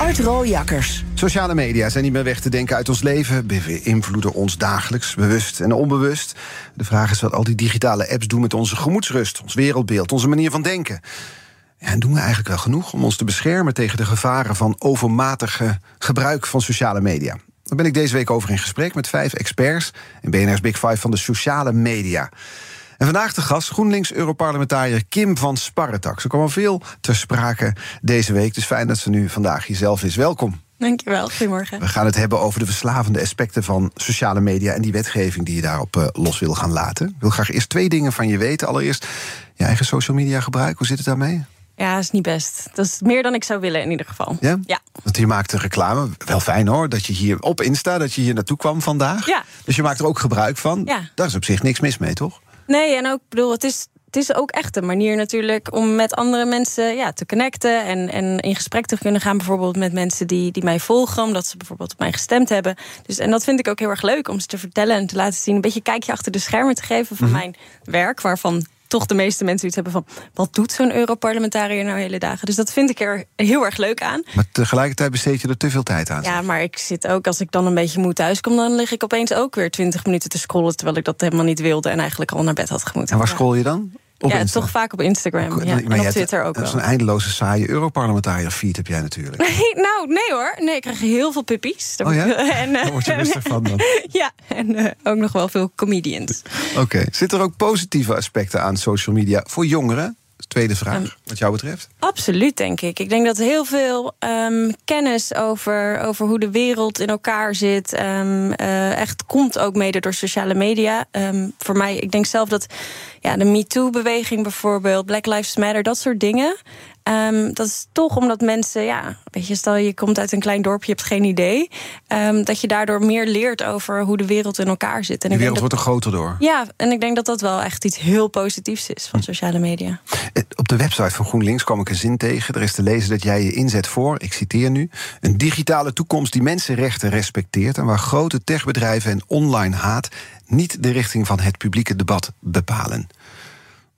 Art Rooijakkers. Sociale media zijn niet meer weg te denken uit ons leven. Beïnvloeden ons dagelijks, bewust en onbewust. De vraag is wat al die digitale apps doen met onze gemoedsrust, ons wereldbeeld, onze manier van denken. En doen we eigenlijk wel genoeg om ons te beschermen tegen de gevaren van overmatige gebruik van sociale media? Daar ben ik deze week over in gesprek met vijf experts in BNR's Big Five van de sociale media. En vandaag de gast GroenLinks-Europarlementariër Kim van Sparretak. Ze kwam al veel ter sprake deze week, dus fijn dat ze nu vandaag hier zelf is. Welkom. Dankjewel, goedemorgen. We gaan het hebben over de verslavende aspecten van sociale media en die wetgeving die je daarop uh, los wil gaan laten. Ik wil graag eerst twee dingen van je weten. Allereerst je eigen social media gebruik. Hoe zit het daarmee? Ja, is niet best. Dat is meer dan ik zou willen in ieder geval. Ja? Ja. Want je maakt een reclame. Wel fijn hoor, dat je hier op Insta, dat je hier naartoe kwam vandaag. Ja. Dus je maakt er ook gebruik van. Ja. Daar is op zich niks mis mee, toch? Nee, en ook, bedoel, het is, het is ook echt een manier natuurlijk om met andere mensen ja, te connecten en, en in gesprek te kunnen gaan, bijvoorbeeld met mensen die, die mij volgen, omdat ze bijvoorbeeld op mij gestemd hebben. Dus, en dat vind ik ook heel erg leuk om ze te vertellen en te laten zien, een beetje kijkje achter de schermen te geven van mijn werk, waarvan toch de meeste mensen iets hebben van... wat doet zo'n Europarlementariër nou hele dagen? Dus dat vind ik er heel erg leuk aan. Maar tegelijkertijd besteed je er te veel tijd aan. Ja, maar ik zit ook, als ik dan een beetje moe thuis kom... dan lig ik opeens ook weer twintig minuten te scrollen... terwijl ik dat helemaal niet wilde en eigenlijk al naar bed had gemoeten. En waar scroll je dan? Op ja, Insta? toch vaak op Instagram. Ja. Maar En op Twitter ook Dat is een eindeloze saaie Europarlementariër feed heb jij natuurlijk. Nee, nou, nee hoor. Nee, ik krijg heel veel puppies. Oh ja? en, eh, Daar word je rustig van dan. ja, en eh, ook nog wel veel comedians. Oké. Zitten er ook positieve aspecten aan social media voor jongeren? Tweede vraag, Ehm, wat jou betreft. Absoluut, denk ik. Ik denk dat heel veel ehm, kennis over, over hoe de wereld in elkaar zit, ehm, eh, echt komt ook mede door sociale media. Voor mij, ik denk zelf dat ja, de MeToo-beweging bijvoorbeeld, Black Lives Matter, dat soort dingen. Ehm, dat is toch omdat mensen, ja, weet je, stel je komt uit een klein dorpje, je hebt geen idee. ehm, dat je daardoor meer leert over hoe de wereld in elkaar zit. En De wereld wordt er groter door. ja, en ik denk dat dat wel echt iets heel positiefs is Hm. van sociale media. Eh, Op de website van GroenLinks kwam ik een zin tegen. Er is te lezen dat jij je inzet voor, ik citeer nu... een digitale toekomst die mensenrechten respecteert... en waar grote techbedrijven en online haat... niet de richting van het publieke debat bepalen.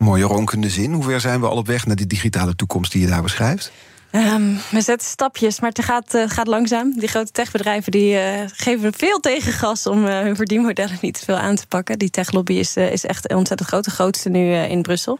Mooie ronkende zin. Hoe ver zijn we al op weg naar die digitale toekomst die je daar beschrijft? Ehm, we zetten stapjes, maar het gaat, eh, gaat langzaam. Die grote techbedrijven die, eh, geven veel tegengas om eh, hun verdienmodellen niet te veel aan te pakken. Die techlobby is, is echt ontzettend groot, de grootste nu in Brussel.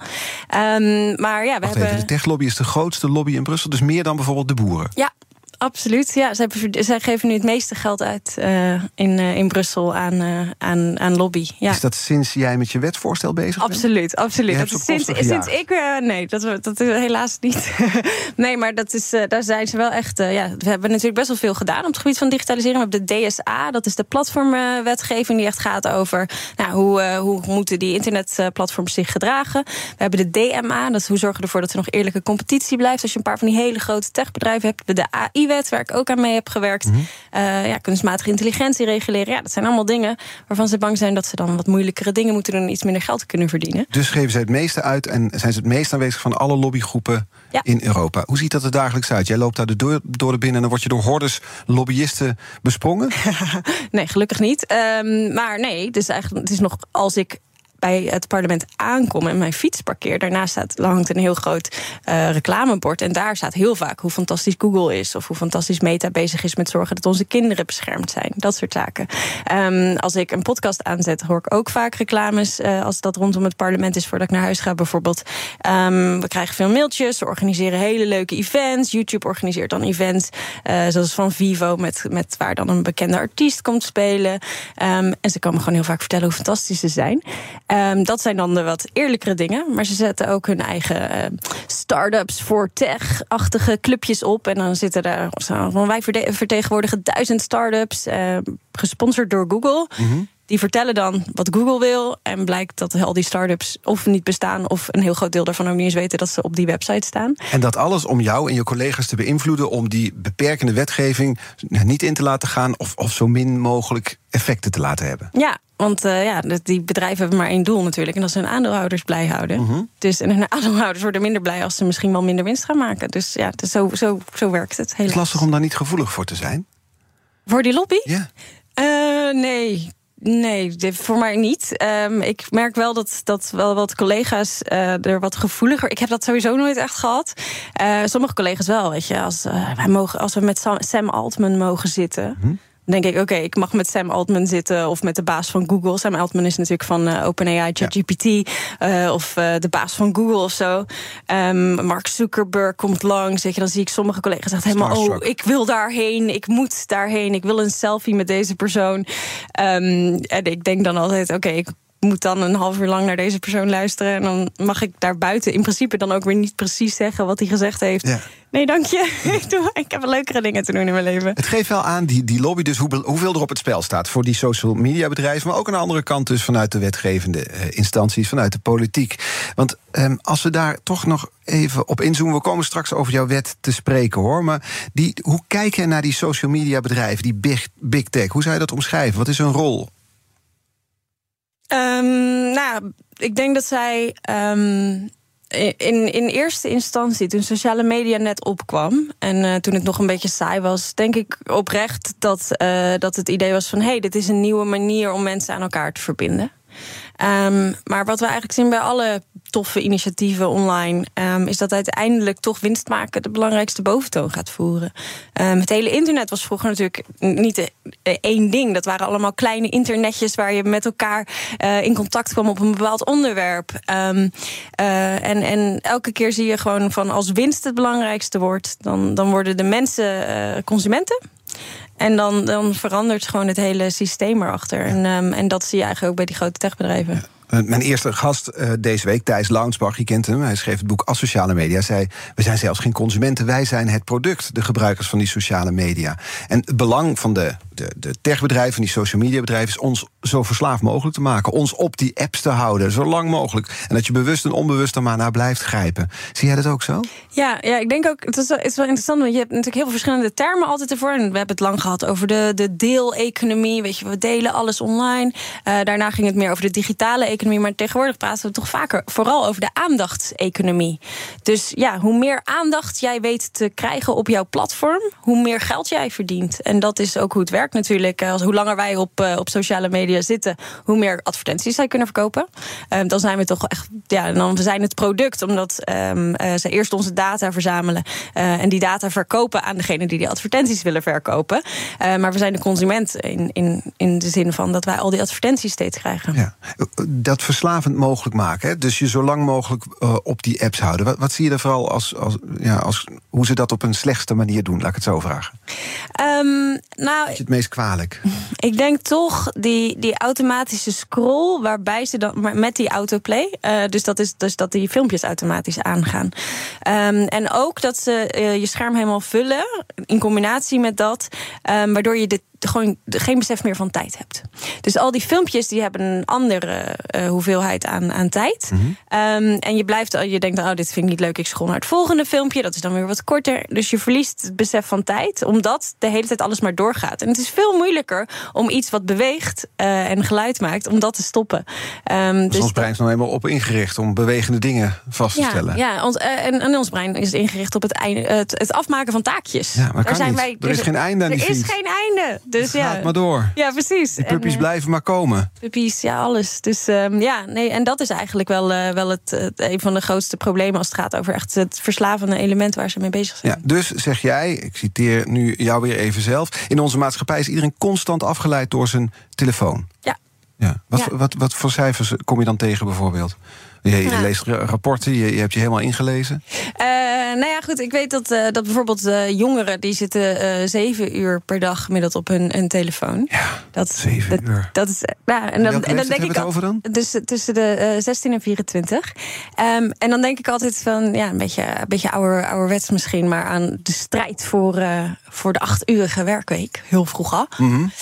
Ehm, maar ja, we Wacht hebben. even, de techlobby is de grootste lobby in Brussel... dus meer dan bijvoorbeeld de boeren. Ja, absoluut. Ja, zij, geven nu het meeste geld uit eh, in, eh, in Brussel aan, eh, aan, aan lobby. Ja. Is dat sinds jij met je wetsvoorstel bezig bent? Absoluut, absoluut. Sinds, sinds ik. nee, dat, dat is helaas niet. nee, maar dat is, daar zijn ze wel echt. ja, we hebben natuurlijk best wel veel gedaan op het gebied van digitalisering. We hebben de DSA, dat is de platformwetgeving die echt gaat over nou, hoe, hoe moeten die internetplatforms zich gedragen. We hebben de DMA, dat is hoe zorgen we ervoor dat er nog eerlijke competitie blijft. Als je een paar van die hele grote techbedrijven hebt. We de Waar ik ook aan mee heb gewerkt. Eh, ja, kunstmatige intelligentie reguleren. Ja, dat zijn allemaal dingen waarvan ze bang zijn dat ze dan wat moeilijkere dingen moeten doen en iets minder geld kunnen verdienen. Dus geven zij het meeste uit en zijn ze het meest aanwezig van alle lobbygroepen Ja. in Europa. Hoe ziet dat er dagelijks uit? Jij loopt daar de door, door de binnen en dan word je door hordes lobbyisten besprongen. Nee, gelukkig niet. Ehm, maar nee, dus eigenlijk, het is nog als ik bij het parlement aankom en mijn fiets parkeer. Daarnaast staat, hangt een heel groot eh, reclamebord. En daar staat heel vaak hoe fantastisch Google is. Of hoe fantastisch Meta bezig is met zorgen dat onze kinderen beschermd zijn. Dat soort zaken. Ehm, als ik een podcast aanzet, hoor ik ook vaak reclames. eh, als dat rondom het parlement is voordat ik naar huis ga, bijvoorbeeld. Ehm, we krijgen veel mailtjes. We organiseren hele leuke events. YouTube organiseert dan events. eh, zoals van Vivo, met, met waar dan een bekende artiest komt spelen. Ehm, en ze komen gewoon heel vaak vertellen hoe fantastisch ze zijn. Ehm, dat zijn dan de wat eerlijkere dingen. Maar ze zetten ook hun eigen eh, start-ups voor tech-achtige clubjes op. En dan zitten daar. van, Wij vertegenwoordigen duizend start-ups. eh, gesponsord door Google. Die vertellen dan wat Google wil. En blijkt dat al die start-ups of niet bestaan. of een heel groot deel daarvan ook niet eens weten dat ze op die website staan. En dat alles om jou en je collega's te beïnvloeden. om die beperkende wetgeving niet in te laten gaan. of, of zo min mogelijk effecten te laten hebben. Ja, want uh, ja, die bedrijven hebben maar één doel natuurlijk. En dat is hun aandeelhouders blij houden. Mhm. Dus, en hun aandeelhouders worden minder blij als ze misschien wel minder winst gaan maken. Dus ja, dus zo, zo, zo werkt het. Het is lastig om daar niet gevoelig voor te zijn. Voor die lobby? Ja. Uh, nee. Nee, voor mij niet. Um, ik merk wel dat, dat wel wat collega's uh, er wat gevoeliger. Ik heb dat sowieso nooit echt gehad. Uh, sommige collega's wel, weet je. Als, uh, wij mogen, als we met Sam Altman mogen zitten. Hm? Denk ik, oké, okay, ik mag met Sam Altman zitten of met de baas van Google. Sam Altman is natuurlijk van uh, OpenAI, ChatGPT ja. uh, of uh, de baas van Google of zo. Um, Mark Zuckerberg komt langs. Weet je, dan zie ik sommige collega's zeggen helemaal, oh, ik wil daarheen, ik moet daarheen, ik wil een selfie met deze persoon. Um, en ik denk dan altijd, oké, okay, ik moet dan een half uur lang naar deze persoon luisteren. En dan mag ik daar buiten in principe dan ook weer niet precies zeggen wat hij gezegd heeft. Ja. Nee, dank je. ik, doe, ik heb leukere dingen te doen in mijn leven. Het geeft wel aan, die, die lobby, dus hoeveel, hoeveel er op het spel staat voor die social media bedrijven. Maar ook aan de andere kant, dus vanuit de wetgevende uh, instanties, vanuit de politiek. Want um, als we daar toch nog even op inzoomen. We komen straks over jouw wet te spreken hoor. Maar die, hoe kijk je naar die social media bedrijven, die big, big tech? Hoe zou je dat omschrijven? Wat is hun rol? Um, nou, ik denk dat zij um, in, in eerste instantie, toen sociale media net opkwam en uh, toen het nog een beetje saai was, denk ik oprecht dat, uh, dat het idee was van hé, hey, dit is een nieuwe manier om mensen aan elkaar te verbinden. Um, maar wat we eigenlijk zien bij alle toffe initiatieven online, um, is dat uiteindelijk toch winst maken de belangrijkste boventoon gaat voeren. Um, het hele internet was vroeger natuurlijk niet de, de één ding. Dat waren allemaal kleine internetjes waar je met elkaar uh, in contact kwam op een bepaald onderwerp. Uh, en, en elke keer zie je gewoon van als winst het belangrijkste wordt, dan, dan worden de mensen uh, consumenten. En dan, dan verandert gewoon het hele systeem erachter. En, um, en dat zie je eigenlijk ook bij die grote techbedrijven. Ja. Mijn eerste gast uh, deze week, Thijs Launsbach, je kent hem. Hij schreef het boek Asociale Media. Zei: We zijn zelfs geen consumenten, wij zijn het product, de gebruikers van die sociale media. En het belang van de, de, de techbedrijven, die social media bedrijven, is ons zo verslaafd mogelijk te maken. Ons op die apps te houden, zo lang mogelijk. En dat je bewust en onbewust er maar naar blijft grijpen. Zie jij dat ook zo? Ja, ja ik denk ook, het is, wel, interessant, want je hebt natuurlijk heel veel verschillende termen altijd ervoor. En we hebben het lang gehad over de, de deeleconomie. Weet je, we delen alles online. Uh, daarna ging het meer over de digitale economie. Maar tegenwoordig praten we toch vaker vooral over de aandachtseconomie. Dus ja, hoe meer aandacht jij weet te krijgen op jouw platform, hoe meer geld jij verdient. En dat is ook hoe het werkt natuurlijk. Als, hoe langer wij op, uh, op sociale media zitten, hoe meer advertenties zij kunnen verkopen. Um, dan zijn we toch echt, ja, dan zijn het product, omdat um, ze eerst onze data verzamelen en die data verkopen aan degene die die advertenties willen verkopen. maar we zijn de consument in, in, in de zin van dat wij al die advertenties steeds krijgen. Ja, verslavend mogelijk maken. Hè? Dus je zo lang mogelijk uh, op die apps houden. Wat, wat zie je er vooral als, als, ja, als hoe ze dat op een slechtste manier doen? Laat ik het zo vragen. Um, nou, is het meest kwalijk? Ik denk toch die, die automatische scroll, waarbij ze dan met die autoplay, uh, dus, dat is, dus dat die filmpjes automatisch aangaan. Um, en ook dat ze uh, je scherm helemaal vullen, in combinatie met dat, um, waardoor je dit gewoon geen besef meer van tijd hebt. Dus al die filmpjes die hebben een andere uh, hoeveelheid aan, aan tijd. Mhm. Mm -hmm. um, en je blijft, je denkt, oh, dit vind ik niet leuk, ik scroll naar het volgende filmpje. Dat is dan weer wat korter. Dus je verliest het besef van tijd, omdat de hele tijd alles maar doorgaat. En het is veel moeilijker om iets wat beweegt uh, en geluid maakt, om dat te stoppen. Um, dus ons brein is nou helemaal op ingericht om bewegende dingen vast te ja, stellen. Ja, ons, uh, en, en, ons brein is ingericht op het, einde, het, het afmaken van taakjes. Ja, maar Daar zijn wij, er is geen einde aan die Er is geen einde. Dus het ja. gaat maar door. Ja, precies. Die puppies en, blijven maar komen. Puppies, ja, alles. Dus um, ja, nee, en dat is eigenlijk wel, uh, wel het, het, een van de grootste problemen als het gaat over echt het verslavende element waar ze mee bezig zijn. Ja, dus zeg jij, ik citeer nu jou weer even zelf. In onze maatschappij is iedereen constant afgeleid door zijn telefoon. Ja. ja. Wat, ja. Wat, wat voor cijfers kom je dan tegen bijvoorbeeld? Je, je leest rapporten, je, je, hebt je helemaal ingelezen. Uh, nou ja, goed. Ik weet dat, uh, dat bijvoorbeeld uh, jongeren... die zitten zeven uur per dag gemiddeld op hun, hun telefoon. Ja, dat, zeven dat, uur. Dat is, ja, en dan, en dan denk ik... Het over dan? Dus tussen de 16 en 24. Um, en dan denk ik altijd van... ja, een beetje, een beetje ouder, ouderwets misschien... maar aan de strijd voor, voor de acht-urige werkweek. Heel vroeg al. Mm -hmm.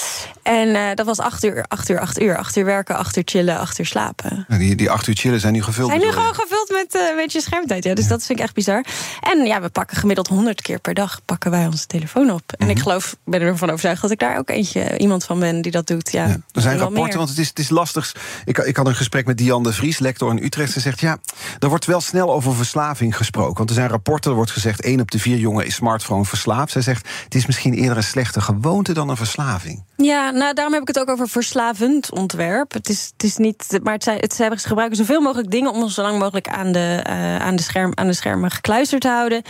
En dat was acht uur, acht uur, acht uur. Acht uur werken, acht uur chillen, acht uur slapen. Ja, die, die acht uur chillen zijn nu gevuld. Zijn nu gewoon gevuld met uh, een beetje schermtijd. Ja, dus dat vind ik echt bizar. En ja, we pakken gemiddeld 100 keer per dag pakken wij onze telefoon op. En ik Mhm. geloof, ben ervan overtuigd dat ik daar ook eentje iemand van ben die dat doet. Ja, Ja, er zijn rapporten, meer. want het is, het is lastig. Ik, ik had een gesprek met Diane de Vries, lector in Utrecht. Ze zegt, ja, er wordt wel snel over verslaving gesproken. Want er zijn rapporten, er wordt gezegd... één op de vier jongen is smartphone verslaafd. Zij zegt, het is misschien eerder een slechte gewoonte dan een verslaving. Ja, nou daarom heb ik het ook over verslavend ontwerp. Het is, het is niet, maar het zijn, het, ze gebruiken zoveel mogelijk dingen om ons zo lang mogelijk aan de, uh, aan de, scherm, aan de schermen gekluisterd te houden.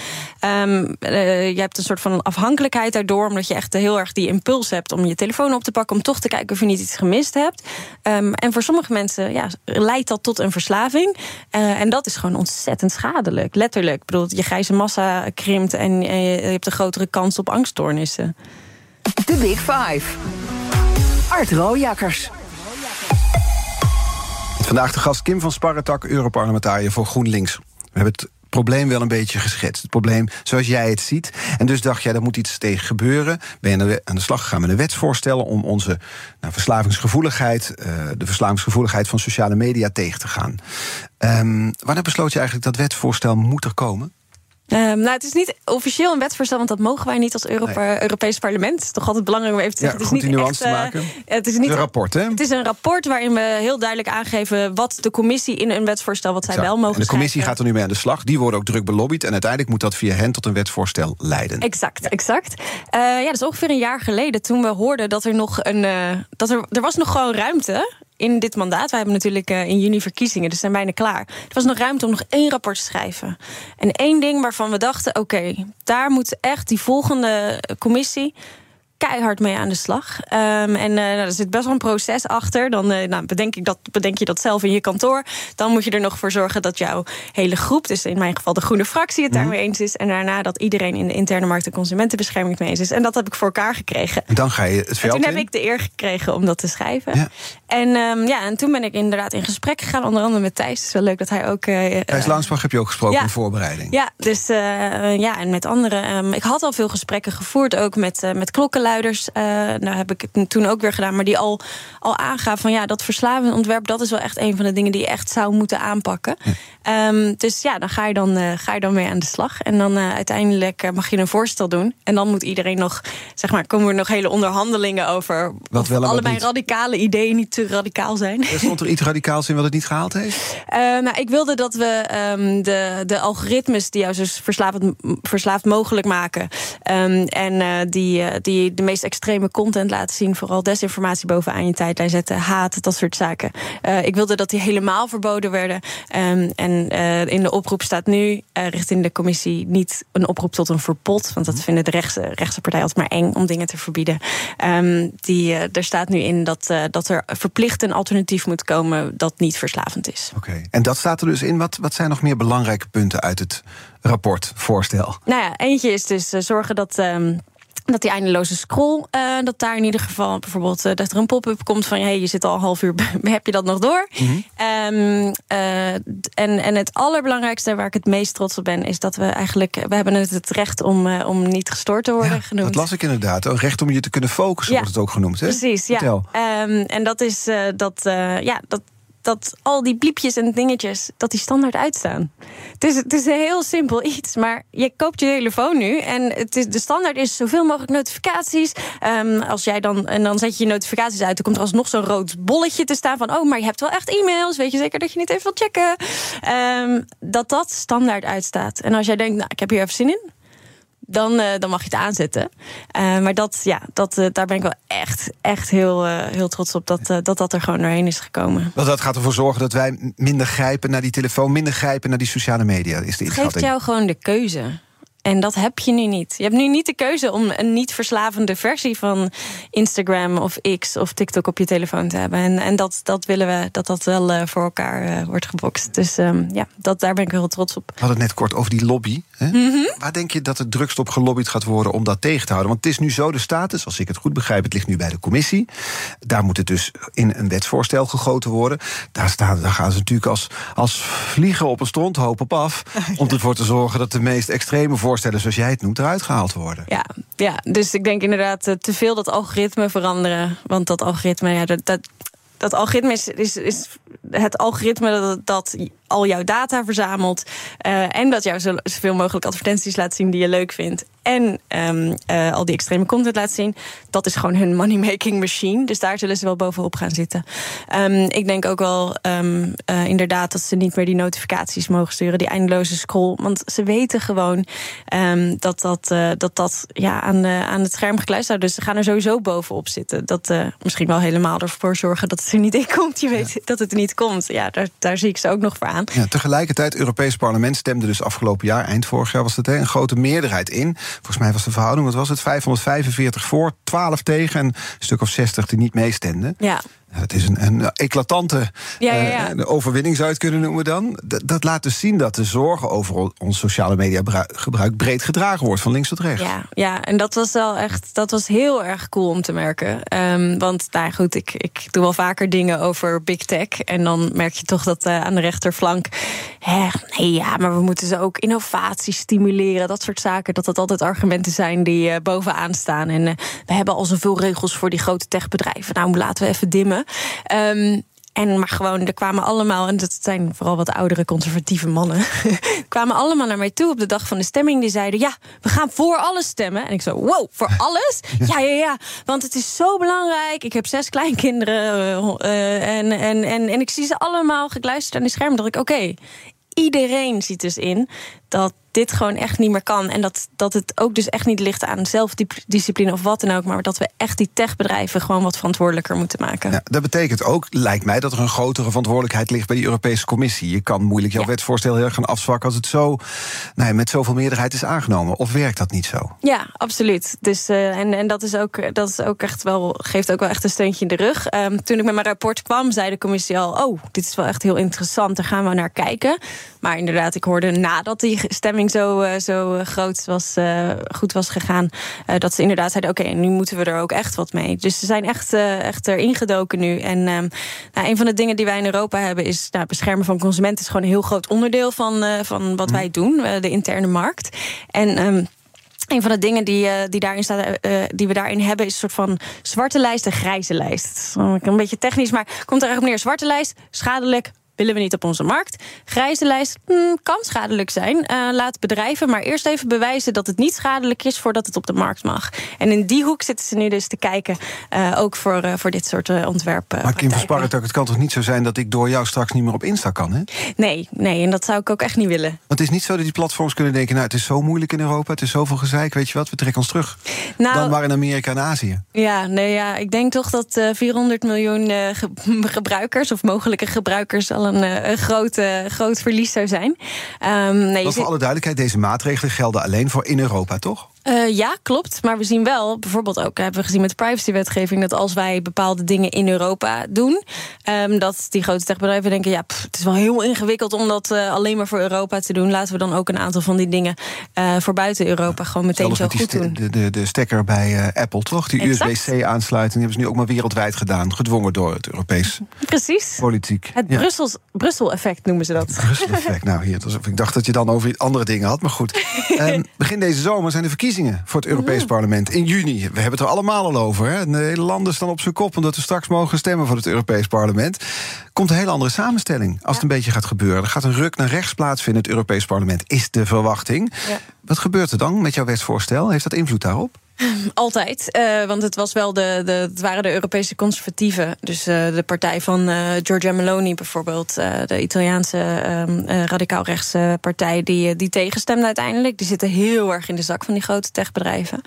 Um, uh, je hebt een soort van afhankelijkheid daardoor, omdat je echt heel erg die impuls hebt om je telefoon op te pakken, om toch te kijken of je niet iets gemist hebt. Um, en voor sommige mensen ja, leidt dat tot een verslaving. Uh, en dat is gewoon ontzettend schadelijk, letterlijk. Ik bedoel, je grijze massa krimpt en je, je hebt een grotere kans op angststoornissen. De Big Five. Art Rooijakkers. Vandaag de gast Kim van Sparretak, Europarlementariër voor GroenLinks. We hebben het probleem wel een beetje geschetst. Het probleem zoals jij het ziet. En dus dacht jij, daar moet iets tegen gebeuren. Ben je aan de slag gegaan met een wetsvoorstel... om onze nou, verslavingsgevoeligheid, uh, de verslavingsgevoeligheid van sociale media tegen te gaan. Um, wanneer besloot je eigenlijk dat wetsvoorstel moet er komen? Um, nou, het is niet officieel een wetsvoorstel, want dat mogen wij niet als Europa, nee. Europees parlement. Het is toch altijd belangrijk om even te zeggen. Ja, het is niet echt, nuance te maken. Uh, het is niet een rapport, hè? Het is een rapport waarin we heel duidelijk aangeven wat de commissie in een wetsvoorstel, wat zij wel mogen En de commissie schrijven. gaat er nu mee aan de slag. Die worden ook druk belobbyd. En uiteindelijk moet dat via hen tot een wetsvoorstel leiden. Exact, exact. Uh, ja, dat is ongeveer een jaar geleden toen we hoorden dat er nog een. Uh, dat er, er was nog gewoon ruimte in dit mandaat. We hebben natuurlijk uh, in juni verkiezingen, dus zijn bijna klaar. Er was nog ruimte om nog één rapport te schrijven. En één ding waarvan we dachten: oké, daar moet echt die volgende commissie keihard mee aan de slag. Um, en uh, nou, er zit best wel een proces achter. Dan uh, nou, bedenk, ik dat, bedenk je dat zelf in je kantoor. Dan moet je er nog voor zorgen dat jouw hele groep... dus in mijn geval de groene fractie het daarmee eens is... en daarna dat iedereen in de interne markt en consumentenbescherming het mee eens is. En dat heb ik voor elkaar gekregen. En dan ga je het veld En toen in? heb ik de eer gekregen om dat te schrijven. Ja. En, um, ja, en toen ben ik inderdaad in gesprek gegaan. Onder andere met Thijs. Het is wel leuk dat hij ook... Uh, Thijs Launsbach heb je ook gesproken ja. in voorbereiding. Ja, dus ja, en met anderen. Um, ik had al veel gesprekken gevoerd, ook met, met klokkenluiders... Uh, nou heb ik het toen ook weer gedaan, maar die al, al aangaf van ja, dat verslavend ontwerp, dat is wel echt een van de dingen die je echt zou moeten aanpakken. Ja. Um, dus ja, dan ga je dan, uh, ga je dan mee aan de slag. En dan uh, uiteindelijk uh, mag je een voorstel doen. En dan moet iedereen nog, zeg maar, komen er nog hele onderhandelingen over. Wat wel allebei niet. radicale ideeën niet te radicaal zijn. Er stond er iets radicaals in wat het niet gehaald heeft? nou, ik wilde dat we um, de, de algoritmes die jou dus verslaafd, verslaafd mogelijk maken. Um, en die, die de meest extreme content laten zien. Vooral desinformatie bovenaan je tijdlijn zetten. Haat, dat soort zaken. Uh, ik wilde dat die helemaal verboden werden. Um, en uh, in de oproep staat nu uh, richting de commissie niet een oproep tot een verbod. Want dat vinden de rechtse, rechtse partijen altijd maar eng om dingen te verbieden. Um, die, er staat nu in dat, dat er verplicht een alternatief moet komen dat niet verslavend is. Oké, okay. en dat staat er dus in. Wat, wat zijn nog meer belangrijke punten uit het rapport, voorstel? Nou ja, eentje is dus zorgen dat. Um, dat die eindeloze scroll, uh, dat daar in ieder geval bijvoorbeeld uh, dat er een pop-up komt van hey, je zit al een half uur, heb je dat nog door? Mhm. Mm -hmm. um, uh, en, en het allerbelangrijkste waar ik het meest trots op ben, is dat we eigenlijk, we hebben het, het recht om, om niet gestoord te worden ja, genoemd. Dat las ik inderdaad. Een recht om je te kunnen focussen, ja. wordt het ook genoemd. Hè? Precies, ja. Um, en dat is dat, ja, dat dat al die bliepjes en dingetjes, dat die standaard uitstaan. Het is, het is een heel simpel iets, maar je koopt je telefoon nu... en het is, de standaard is zoveel mogelijk notificaties. Um, als jij dan, en dan zet je je notificaties uit... dan komt er alsnog zo'n rood bolletje te staan van... oh, maar je hebt wel echt e-mails, weet je zeker dat je niet even wilt checken? Um, dat dat standaard uitstaat. En als jij denkt, nou, ik heb hier even zin in dan, uh, dan mag je het aanzetten. Uh, maar dat, ja, dat, uh, daar ben ik wel echt, echt heel, heel trots op dat, dat dat er gewoon doorheen is gekomen. Want dat gaat ervoor zorgen dat wij minder grijpen naar die telefoon, minder grijpen naar die sociale media. Is de het geeft jou gewoon de keuze. En dat heb je nu niet. Je hebt nu niet de keuze om een niet verslavende versie van Instagram of X of TikTok op je telefoon te hebben. En, en dat, dat willen we dat dat wel voor elkaar wordt gebokst. Dus um, ja, dat, daar ben ik heel trots op. We hadden het net kort over die lobby. Hè? Mm -hmm. Waar denk je dat het drukst op gelobbyd gaat worden om dat tegen te houden? Want het is nu zo de status, als ik het goed begrijp, het ligt nu bij de commissie. Daar moet het dus in een wetsvoorstel gegoten worden. Daar, staan, daar gaan ze natuurlijk als, als vliegen op een stronthoop op af. Om ervoor te zorgen dat de meest extreme voorstellen, zoals jij het noemt, eruit gehaald worden. Ja, ja dus ik denk inderdaad uh, te veel dat algoritme veranderen. Want dat algoritme, ja, dat, dat, dat algoritme is, is, is het algoritme dat, dat al jouw data verzamelt. Uh, en dat jou zoveel mogelijk advertenties laat zien die je leuk vindt. En um, uh, al die extreme content laat zien. Dat is gewoon hun money-making machine. Dus daar zullen ze wel bovenop gaan zitten. Um, ik denk ook wel um, uh, inderdaad dat ze niet meer die notificaties mogen sturen. Die eindeloze scroll. Want ze weten gewoon dat dat, dat, dat ja, aan, aan het scherm gekluisterd wordt. Dus ze gaan er sowieso bovenop zitten. Dat misschien wel helemaal ervoor zorgen dat het er niet in komt. Je weet dat het er niet komt. Ja, daar, daar zie ik ze ook nog voor aan. Ja, tegelijkertijd, het Europees Parlement stemde dus afgelopen jaar, eind vorig jaar was het, een grote meerderheid in. Volgens mij was de verhouding, wat was het, 545 voor, 12 tegen en een stuk of 60 die niet meestemden. Ja. Het is een, een eclatante ja, ja, ja. Uh, overwinning, zou je het kunnen noemen dan. Dat, dat laat dus zien dat de zorgen over ons sociale media gebruik breed gedragen wordt, van links tot rechts. Ja, ja en dat was wel echt, dat was heel erg cool om te merken. Um, want nou goed, ik, ik doe wel vaker dingen over big tech. En dan merk je toch dat uh, aan de rechterflank. Hè, nee, ja, maar we moeten ze ook innovatie stimuleren. Dat soort zaken. Dat dat altijd argumenten zijn die uh, bovenaan staan. En we hebben al zoveel regels voor die grote techbedrijven. Nou, laten we even dimmen. Um, en maar gewoon, er kwamen allemaal, en dat zijn vooral wat oudere conservatieve mannen, kwamen allemaal naar mij toe op de dag van de stemming. Die zeiden: Ja, we gaan voor alles stemmen. En ik zo: Wow, voor alles? Ja, ja, ja. Want het is zo belangrijk. Ik heb zes kleinkinderen uh, uh, en, en, en, en ik zie ze allemaal gekluisterd aan die scherm. Dat ik: Oké, okay, iedereen ziet dus in dat dit gewoon echt niet meer kan. En dat, dat het ook dus echt niet ligt aan zelfdiscipline of wat dan ook. Maar dat we echt die techbedrijven gewoon wat verantwoordelijker moeten maken. Ja, dat betekent ook, lijkt mij, dat er een grotere verantwoordelijkheid ligt bij de Europese Commissie. Je kan moeilijk jouw ja. wetsvoorstel heel erg gaan afzwakken als het zo nou ja, met zoveel meerderheid is aangenomen. Of werkt dat niet zo? Ja, absoluut. Dus, uh, en en dat, is ook, dat is ook echt wel, geeft ook wel echt een steuntje in de rug. Um, toen ik met mijn rapport kwam, zei de commissie al: Oh, dit is wel echt heel interessant. Daar gaan we naar kijken. Maar inderdaad, ik hoorde nadat die stemming zo, uh, zo groot was, uh, goed was gegaan, dat ze inderdaad zeiden: oké, okay, nu moeten we er ook echt wat mee. Dus ze zijn echt, echt erin gedoken nu. En um, nou, een van de dingen die wij in Europa hebben is nou, beschermen van consumenten is gewoon een heel groot onderdeel van, van wat wij doen, de interne markt. En um, een van de dingen die, uh, die, daarin staat, uh, die we daarin hebben, is een soort van zwarte lijst en grijze lijst. Een beetje technisch, maar komt er eigenlijk op neer: zwarte lijst, schadelijk, willen we niet op onze markt. Grijze lijst hmm, kan schadelijk zijn. Uh, laat bedrijven maar eerst even bewijzen dat het niet schadelijk is voordat het op de markt mag. En in die hoek zitten ze nu dus te kijken, uh, ook voor, uh, voor dit soort ontwerpen. Maar Kim Versparret, het kan toch niet zo zijn dat ik door jou straks niet meer op Insta kan, hè? Nee, nee, en dat zou ik ook echt niet willen. Want het is niet zo dat die platforms kunnen denken, nou, het is zo moeilijk in Europa, het is zoveel gezeik, weet je wat, we trekken ons terug. Nou, Dan maar in Amerika en Azië. Ja, nee, ja, ik denk toch dat 400 miljoen ge gebruikers of mogelijke gebruikers al een, een groot, uh, groot verlies zou zijn. Um, nee, voor alle duidelijkheid, deze maatregelen gelden alleen voor in Europa, toch? Uh, ja, klopt. Maar we zien wel, bijvoorbeeld ook hebben we gezien met de privacywetgeving, dat als wij bepaalde dingen in Europa doen, um, dat die grote techbedrijven denken: ja, pff, het is wel heel ingewikkeld om dat uh, alleen maar voor Europa te doen. Laten we dan ook een aantal van die dingen uh, voor buiten Europa gewoon meteen zo goed doen. De, de, de stekker bij Apple, toch? Die USB-C-aansluiting hebben ze nu ook maar wereldwijd gedaan, gedwongen door het Europees Precies. politiek. Het ja. Brussels, Brussel-effect noemen ze dat. Brussel-effect. nou, hier, ik dacht dat je dan over andere dingen had, maar goed. um, begin deze zomer zijn de verkiezingen voor het Europees Parlement in juni. We hebben het er allemaal al over. Hè? De hele landen staan op zijn kop omdat we straks mogen stemmen voor het Europees Parlement. Komt een hele andere samenstelling als het een beetje gaat gebeuren. Er gaat een ruk naar rechts plaatsvinden in het Europees Parlement, is de verwachting. Ja. Wat gebeurt er dan met jouw wetsvoorstel? Heeft dat invloed daarop? Altijd, uh, want het, was wel de, de, het waren de Europese conservatieven. Dus uh, de partij van uh, Giorgia Meloni bijvoorbeeld, de Italiaanse ehm, radicaal-rechtse partij, die, die tegenstemde uiteindelijk. Die zitten heel erg in de zak van die grote techbedrijven.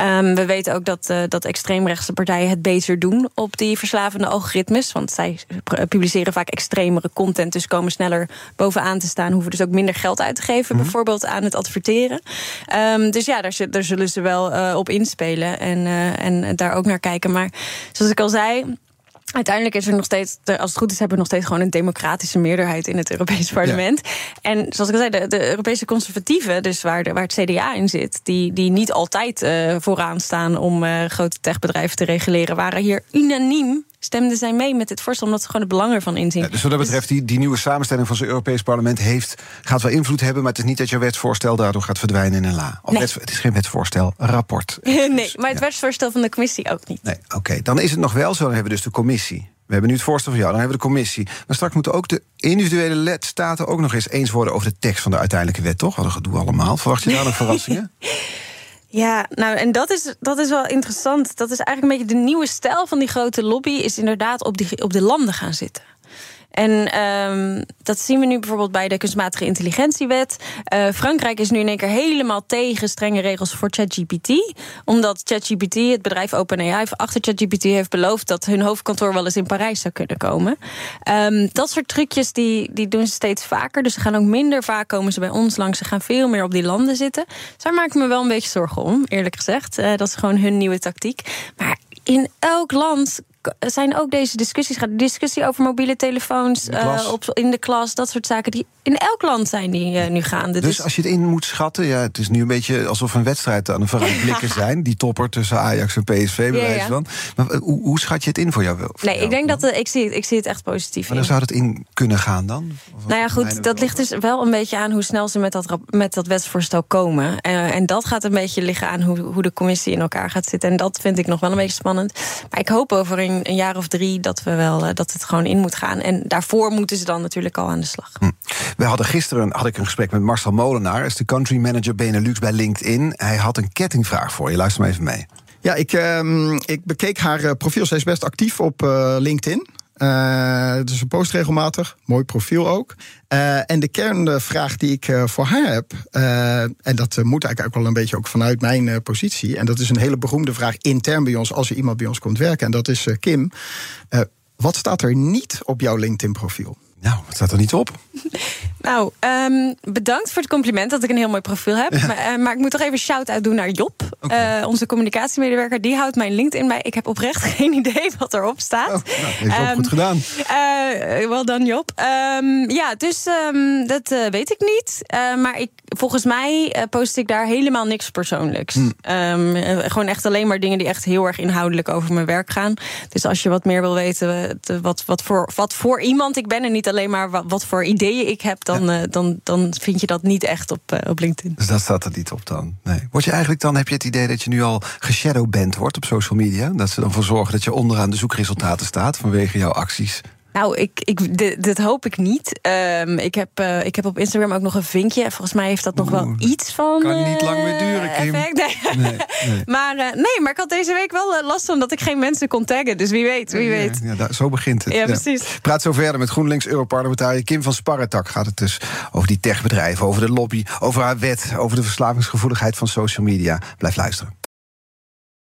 Um, we weten ook dat, dat extreemrechtse partijen het beter doen op die verslavende algoritmes. Want zij publiceren vaak extremere content, dus komen sneller bovenaan te staan, hoeven dus ook minder geld uit te geven, mm. bijvoorbeeld aan het adverteren. Um, dus ja, daar, daar zullen ze wel op inspelen en, uh, en daar ook naar kijken. Maar zoals ik al zei. Uiteindelijk is er nog steeds, als het goed is, hebben we nog steeds gewoon een democratische meerderheid in het Europees parlement. En zoals ik al zei, de, de, Europese conservatieven, dus waar, de, waar het CDA in zit, die, die niet altijd uh, vooraan staan om uh, grote techbedrijven te reguleren, waren hier unaniem stemden zij mee met dit voorstel, omdat ze gewoon het belang ervan inzien. Ja, dus wat dat betreft, die, die nieuwe samenstelling van zo'n Europees parlement heeft, gaat wel invloed hebben, maar het is niet dat je wetsvoorstel daardoor gaat verdwijnen in een la. Nee. het is geen wetsvoorstel, rapport. nee, maar het wetsvoorstel van de commissie ook niet. Nee, oké. Dan is het nog wel zo, dan hebben we dus de commissie. We hebben nu het voorstel van jou, dan hebben we de commissie. Maar straks moeten ook de individuele lidstaten ook nog eens eens worden over de tekst van de uiteindelijke wet, toch? Wat een gedoe allemaal. Verwacht je daar nog verrassingen? Ja, nou en dat is, dat is wel interessant. Dat is eigenlijk een beetje de nieuwe stijl van die grote lobby, is inderdaad op, die, op de landen gaan zitten. En um, dat zien we nu bijvoorbeeld bij de kunstmatige intelligentiewet. Uh, Frankrijk is nu in één keer helemaal tegen strenge regels voor ChatGPT. Omdat ChatGPT, het bedrijf OpenAI achter ChatGPT heeft beloofd dat hun hoofdkantoor wel eens in Parijs zou kunnen komen. Um, dat soort trucjes die, die doen ze steeds vaker. Dus ze gaan ook minder vaak komen ze bij ons langs. Ze gaan veel meer op die landen zitten. Dus daar maak ik me wel een beetje zorgen om, eerlijk gezegd. Uh, dat is gewoon hun nieuwe tactiek. Maar in elk land zijn ook deze discussies gaat. Discussie over mobiele telefoons in de, uh, op, in de klas, dat soort zaken. Die in elk land zijn die uh, nu gaande. Dus, dus, als je het in moet schatten, ja, het is nu een beetje alsof een wedstrijd aan een vooruitblikken zijn. Die topper tussen Ajax en PSV, bij wijze ja, van. Maar eh, hoe, hoe, schat je het in voor jou? Voor nee, ik denk dat ik, zie het, ik zie het echt positief. Maar dan zou het in kunnen gaan dan? Of nou ja, goed, dat ligt dus wel een beetje aan hoe snel ze met dat, met dat wetsvoorstel komen. en dat gaat een beetje liggen aan hoe, hoe de commissie in elkaar gaat zitten. En dat vind ik nog wel een beetje spannend. Maar ik hoop over een, een jaar of drie dat we wel dat het gewoon in moet gaan. En daarvoor moeten ze dan natuurlijk al aan de slag. Hm. We hadden gisteren had ik een gesprek met Marcel Molenaar, is de country manager Benelux bij LinkedIn. Hij had een kettingvraag voor je. Luister maar even mee. Ja, ik, uh, ik bekeek haar eh, profiel. Zij is best actief op uh, LinkedIn. Uh, dus een post regelmatig, mooi profiel ook. Uh, en de kernvraag die ik uh, voor haar heb, en dat moet eigenlijk ook wel een beetje ook vanuit mijn positie, en dat is een hele beroemde vraag intern bij ons als er iemand bij ons komt werken, en dat is Kim. wat staat er niet op jouw LinkedIn-profiel? Nou, wat staat er niet op? Nou, um, bedankt voor het compliment dat ik een heel mooi profiel heb. Maar, uh, maar, ik moet toch even shout-out doen naar Job, okay. uh, onze communicatiemedewerker. Die houdt mijn LinkedIn bij. Ik heb oprecht geen idee wat erop staat. Oh, nou, heeft um, goed gedaan. Uh, wel dan, Job. Um, ja, dus dat weet ik niet. maar ik, volgens mij post ik daar helemaal niks persoonlijks. Hmm. gewoon echt alleen maar dingen die echt heel erg inhoudelijk over mijn werk gaan. Dus als je wat meer wil weten wat, wat, voor, wat voor iemand ik ben en niet alleen maar wat, voor ideeën ik heb, dan, ja. uh, dan, dan vind je dat niet echt op, uh, op LinkedIn. Dus dat staat er niet op dan? Nee. Word je eigenlijk dan, heb je het idee dat je nu al geshadowband wordt op social media? Dat ze dan voor zorgen dat je onderaan de zoekresultaten staat vanwege jouw acties? Nou, ik, ik, dit, dit hoop ik niet. Um, ik, heb, uh, ik heb op Instagram ook nog een vinkje. Volgens mij heeft dat nog wel iets van. Kan niet lang meer duren, Kim. Nee. Nee, nee. maar, uh, nee, maar ik had deze week wel last van dat ik geen mensen kon taggen. Dus wie weet, wie weet. Ja, daar, zo begint het. Ja, precies. Praat zo verder met GroenLinks-Europarlementariër Kim van Sparretak. Gaat het dus over die techbedrijven, over de lobby, over haar wet, over de verslavingsgevoeligheid van social media. Blijf luisteren.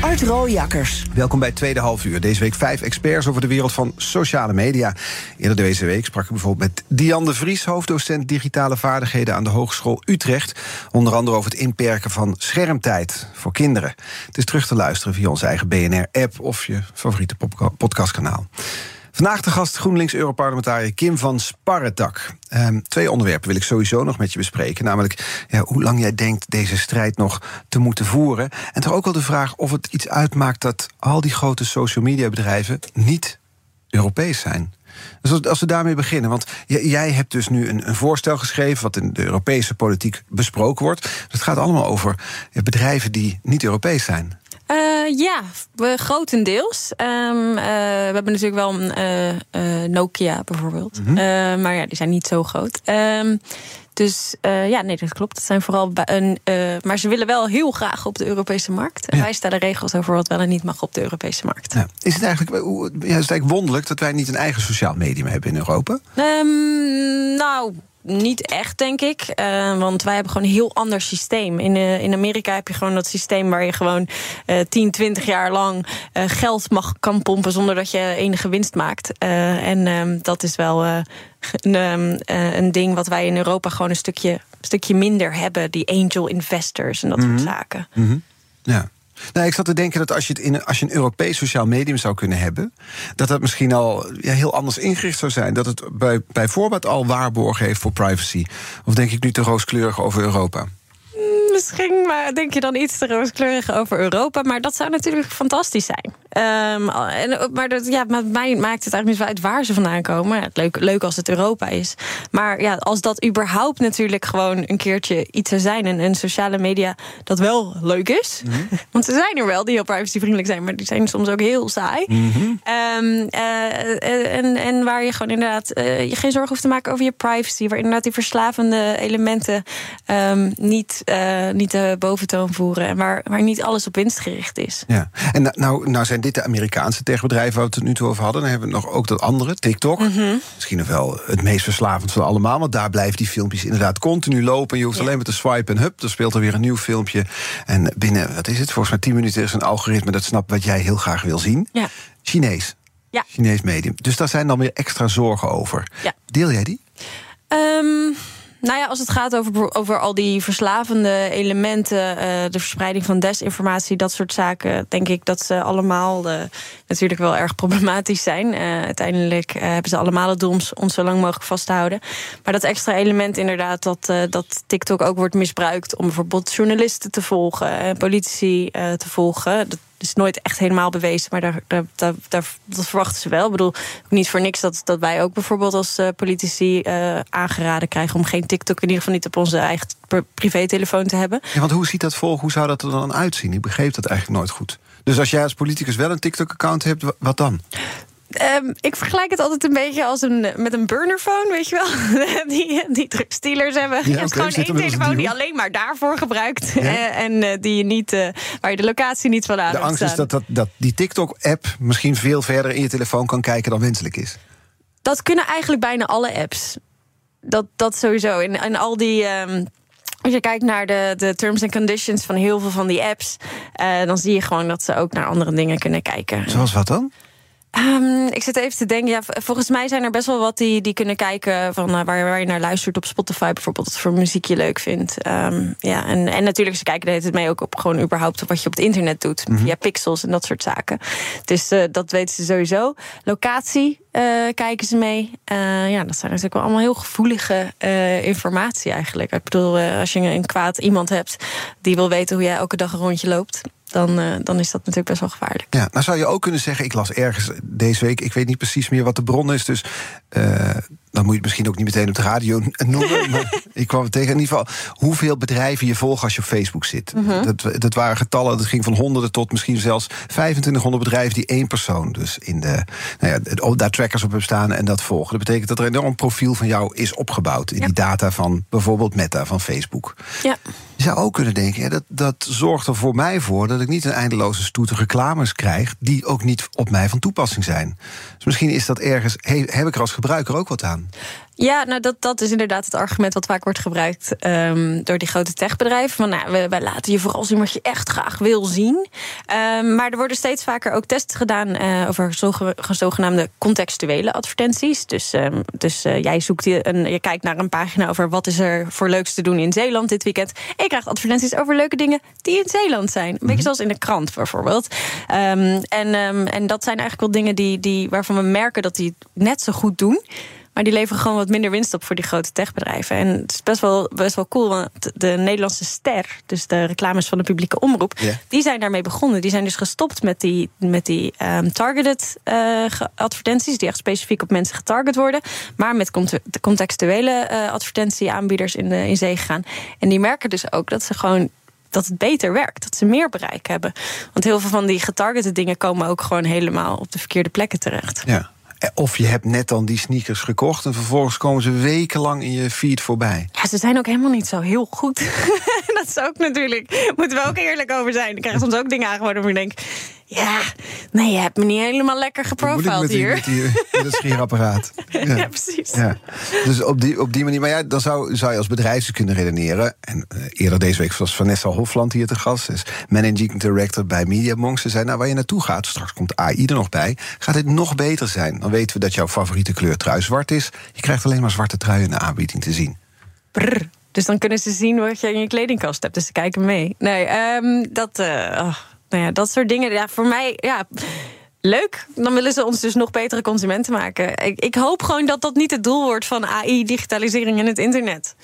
Art Rooijakkers. Welkom bij tweede half uur. Deze week vijf experts over de wereld van sociale media. Eerder deze week sprak ik bijvoorbeeld met Diane de Vries... hoofddocent digitale vaardigheden aan de Hogeschool Utrecht. Onder andere over het inperken van schermtijd voor kinderen. Het is terug te luisteren via onze eigen BNR-app... of je favoriete podcastkanaal. Vandaag de gast GroenLinks-Europarlementariër Kim van Sparretak. Ehm, twee onderwerpen wil ik sowieso nog met je bespreken. Namelijk ja, hoe lang jij denkt deze strijd nog te moeten voeren. En toch ook wel de vraag of het iets uitmaakt dat al die grote social media bedrijven niet Europees zijn. Dus als we daarmee beginnen, want jij hebt dus nu een, een, voorstel geschreven wat in de Europese politiek besproken wordt. Het gaat allemaal over bedrijven die niet Europees zijn. Uh, ja, grotendeels. Um, uh, we hebben natuurlijk wel uh, Nokia bijvoorbeeld. Mm -hmm. maar ja, die zijn niet zo groot. Um, dus ja, nee, dat klopt. Dat zijn vooral een, maar ze willen wel heel graag op de Europese markt. En wij stellen regels over wat wel en niet mag op de Europese markt. Ja. Is, het eigenlijk, ja, is het eigenlijk wonderlijk dat wij niet een eigen sociaal medium hebben in Europa? Um, nou, niet echt, denk ik. Uh, want wij hebben gewoon een heel ander systeem. In, uh, in Amerika heb je gewoon dat systeem waar je gewoon uh, 10, 20 jaar lang geld mag kan pompen zonder dat je enige winst maakt. En um, dat is wel een, um, een ding wat wij in Europa gewoon een stukje, stukje minder hebben. Die angel investors en dat mm -hmm. soort zaken. Mm -hmm. Ja. Nou, ik zat te denken dat als je, het in, als je een Europees sociaal medium zou kunnen hebben, dat dat misschien al ja, heel anders ingericht zou zijn. Dat het bij, bijvoorbeeld al waarborgen heeft voor privacy. Of denk ik nu te rooskleurig over Europa? Misschien maar denk je dan iets te rooskleurig over Europa. Maar dat zou natuurlijk fantastisch zijn. Um, en, maar dat, ja, mij maakt het eigenlijk niet uit waar ze vandaan komen. Ja, leuk, leuk als het Europa is. Maar ja, als dat überhaupt natuurlijk gewoon een keertje iets zou zijn... en, en sociale media dat wel leuk is. Mm -hmm. Want er zijn er wel die heel privacyvriendelijk zijn... maar die zijn soms ook heel saai. Mm -hmm. um, uh, en, en waar je gewoon inderdaad uh, je geen zorgen hoeft te maken over je privacy... waar inderdaad die verslavende elementen um, niet, uh, niet de boventoon voeren... en waar, waar niet alles op winst gericht is. Ja, en nou, nou zijn dit de Amerikaanse techbedrijven waar we het nu toe over hadden. Dan hebben we nog ook dat andere, TikTok. Mm -hmm. Misschien nog wel het meest verslavend van allemaal. Want daar blijven die filmpjes inderdaad continu lopen. En je hoeft ja. alleen maar te swipen en hup, dan speelt er weer een nieuw filmpje. En binnen, wat is het, volgens mij 10 minuten is een algoritme dat snapt wat jij heel graag wil zien. Ja. Chinees. Ja. Chinees medium. Dus daar zijn dan weer extra zorgen over. Ja. Deel jij die? Um... Nou ja, als het gaat over, over al die verslavende elementen, uh, de verspreiding van desinformatie, dat soort zaken, denk ik dat ze allemaal uh, natuurlijk wel erg problematisch zijn. Uh, uiteindelijk hebben ze allemaal het doel om ons zo lang mogelijk vast te houden. Maar dat extra element inderdaad, dat, dat TikTok ook wordt misbruikt om bijvoorbeeld journalisten te volgen en politici te volgen. Is nooit echt helemaal bewezen, maar daar, daar, daar, dat verwachten ze wel. Ik bedoel, niet voor niks dat, dat wij ook bijvoorbeeld als uh, politici uh, aangeraden krijgen om geen TikTok in ieder geval niet op onze eigen privételefoon te hebben. Ja, want hoe ziet dat volgen? Hoe zou dat er dan uitzien? Ik begreep dat eigenlijk nooit goed. Dus als jij als politicus wel een TikTok-account hebt, wat dan? Um, ik vergelijk het altijd een beetje als een, met een burnerphone, weet je wel? die, die drugstealers hebben. Ja, je hebt okay, gewoon één telefoon die alleen maar daarvoor gebruikt. Ja. en uh, die je niet, uh, waar je de locatie niet van aan De angst is dat, dat, dat die TikTok-app misschien veel verder in je telefoon kan kijken dan wenselijk is. Dat kunnen eigenlijk bijna alle apps. Dat, dat sowieso. En, en al die. Um, als je kijkt naar de, de terms and conditions van heel veel van die apps, uh, dan zie je gewoon dat ze ook naar andere dingen kunnen kijken. Zoals wat dan? Um, ik zit even te denken. Ja, volgens mij zijn er best wel wat die, die kunnen kijken van uh, waar, waar je naar luistert op Spotify bijvoorbeeld. Wat voor muziek je leuk vindt. Um, ja, en, en natuurlijk, ze kijken het mee ook op gewoon überhaupt op wat je op het internet doet. Mm -hmm. Via pixels en dat soort zaken. Dus uh, dat weten ze sowieso. Locatie uh, kijken ze mee. ja, dat zijn natuurlijk wel allemaal heel gevoelige informatie eigenlijk. Ik bedoel, als je een kwaad iemand hebt die wil weten hoe jij elke dag een rondje loopt dan, uh, dan is dat natuurlijk best wel gevaarlijk. Ja, nou zou je ook kunnen zeggen, ik las ergens deze week, ik weet niet precies meer wat de bron is, dus uh, dan moet je het misschien ook niet meteen op de radio noemen. maar ik kwam tegen in ieder geval hoeveel bedrijven je volgt als je op Facebook zit. Mm -hmm. dat, dat waren getallen, dat ging van honderden tot misschien zelfs 2500 bedrijven die één persoon dus in de, nou ja, daar trackers op hebben staan en dat volgen. Dat betekent dat er een enorm profiel van jou is opgebouwd in ja. die data van bijvoorbeeld Meta van Facebook. Ja. Je zou ook kunnen denken, dat, dat zorgt er voor mij voor dat ik niet een eindeloze stoet reclames krijg die ook niet op mij van toepassing zijn. Dus misschien is dat ergens, heb ik er als gebruiker ook wat aan. Ja, nou dat, dat is inderdaad het argument wat vaak wordt gebruikt um, door die grote techbedrijven. Van nou, wij, wij, laten je vooral zien wat je echt graag wil zien. Um, maar er worden steeds vaker ook tests gedaan uh, over zogenaamde contextuele advertenties. Dus, um, dus uh, jij zoekt je, een, je kijkt naar een pagina over wat is er voor leuks te doen in Zeeland dit weekend. En je krijgt advertenties over leuke dingen die in Zeeland zijn. Een beetje Mhm. zoals in de krant bijvoorbeeld. Ehm, en, ehm, en dat zijn eigenlijk wel dingen die, die, waarvan we merken dat die het net zo goed doen. Maar die leveren gewoon wat minder winst op voor die grote techbedrijven. En het is best wel, best wel cool, want de Nederlandse ster, dus de reclames van de publieke omroep, die zijn daarmee begonnen. Die zijn dus gestopt met die, met die ehm, targeted ge- advertenties, die echt specifiek op mensen getarget worden. Maar met de contextuele eh, advertentieaanbieders in, de, in zee gegaan. En die merken dus ook dat ze gewoon dat het beter werkt, dat ze meer bereik hebben. Want heel veel van die getargete dingen komen ook gewoon helemaal op de verkeerde plekken terecht. Ja. Of je hebt net dan die sneakers gekocht en vervolgens komen ze wekenlang in je feed voorbij. Ja, ze zijn ook helemaal niet zo heel goed. dat is ook natuurlijk, moeten we ook eerlijk over zijn. Ik krijg soms ook dingen aangeboden waar ik denk... ja, nee, je hebt me niet helemaal lekker geprofiled met, die, hier. met, die, met scheerapparaat? Ja, precies. Ja. Dus op die, op die manier, maar ja, dan zou, zou je als bedrijf kunnen redeneren. En eh, eerder deze week was Vanessa Hofland hier te gast. Is managing director bij Mediamonks. Ze zei, nou, waar je naartoe gaat, straks komt AI er nog bij... gaat dit nog beter zijn. Dan weten we dat jouw favoriete kleur trui zwart is. Je krijgt alleen maar zwarte truien in de aanbieding te zien. Brrr. Dus dan kunnen ze zien wat je in je kledingkast hebt. Dus ze kijken mee. Nee, ehm, dat, eh, oh, nou ja, dat soort dingen. Ja, voor mij, ja, leuk. Dan willen ze ons dus nog betere consumenten maken. Ik, ik hoop gewoon dat dat niet het doel wordt van AI, digitalisering en het internet.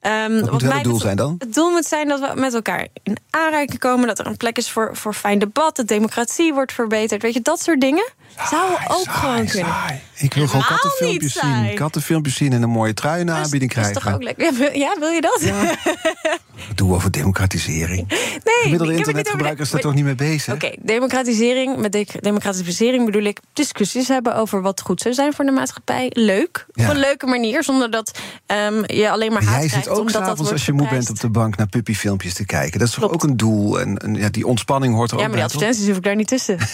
Ehm, moet wat wel mij het doel zijn dan? Het doel moet zijn dat we met elkaar in aanraking komen. Dat er een plek is voor, voor fijn debat. Dat democratie wordt verbeterd. Weet je, dat soort dingen zou ook Saai, gewoon kunnen. saai. Ik wil gewoon kattenfilmpjes zien. Kattenfilmpjes zien en een mooie trui is- aanbieding dat is krijgen. toch ook lekker? Ja, wil, ja, je dat? Doe over democratisering. Nee, Gemiddelde ik heb het niet over internetgebruiker is daar toch niet mee bezig? Oké, democratisering. Met de- democratisering bedoel ik discussies hebben over wat goed zou zijn voor de maatschappij. Leuk. Ja. Op een leuke manier, zonder dat ehm, je alleen maar haat Jij krijgt. zit ook s'avonds als je moe bent op de bank naar puppyfilmpjes te kijken. Dat is toch Klopt. ook een doel? En, en ja, die ontspanning hoort er Ja, ook maar die bij, toch? advertenties hoef ik daar niet tussen.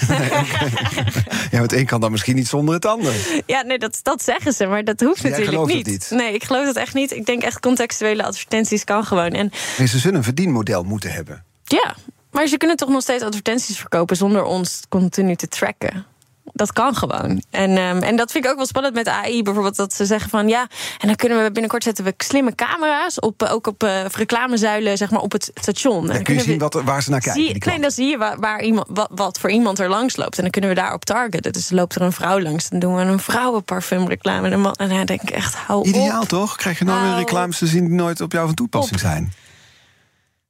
Ja, het een kan dan misschien niet zonder het ander. ja, nee, dat, dat zeggen ze, maar dat hoeft Jij natuurlijk niet. Nee, ik geloof dat echt niet. Ik denk echt contextuele advertenties kan gewoon. En Nee, ze zullen een verdienmodel moeten hebben. ja, maar ze kunnen toch nog steeds advertenties verkopen zonder ons continu te tracken. Dat kan gewoon. En, ehm, en dat vind ik ook wel spannend met AI. Bijvoorbeeld dat ze zeggen van ja, en dan kunnen we binnenkort zetten we slimme camera's op, eh, ook op eh, reclamezuilen, zeg maar, op het station. En Dan dan kun je zien wat, waar ze naar kijken. Zie, nee, dan zie je waar, waar iemand, wat, wat voor iemand er langs loopt. En dan kunnen we daarop targeten. Dus loopt er een vrouw langs, dan doen we een vrouwenparfumreclame. En, een man, en dan denk ik echt, hou Ideaal op. toch? Krijg je nou weer reclames te zien die nooit op jou van toepassing op. zijn?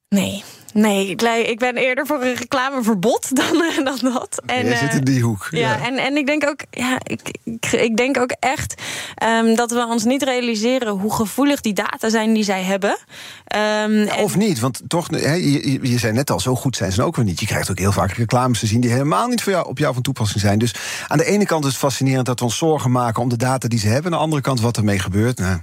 Nee, nee ik, ben eerder voor een reclameverbod dan, eh, dan dat. En, Jij zit eh, in die hoek. Ja, En, en ik denk ook, ja, ik, ik, ik denk ook echt ehm, dat we ons niet realiseren hoe gevoelig die data zijn die zij hebben. Ehm, en- Of niet, want toch, je- je zei net al, zo goed zijn ze ook weer niet. Je krijgt ook heel vaak reclames te zien die helemaal niet voor jou, op jou van toepassing zijn. Dus aan de ene kant is het fascinerend dat we ons zorgen maken om de data die ze hebben. Aan de andere kant wat ermee gebeurt. Nou,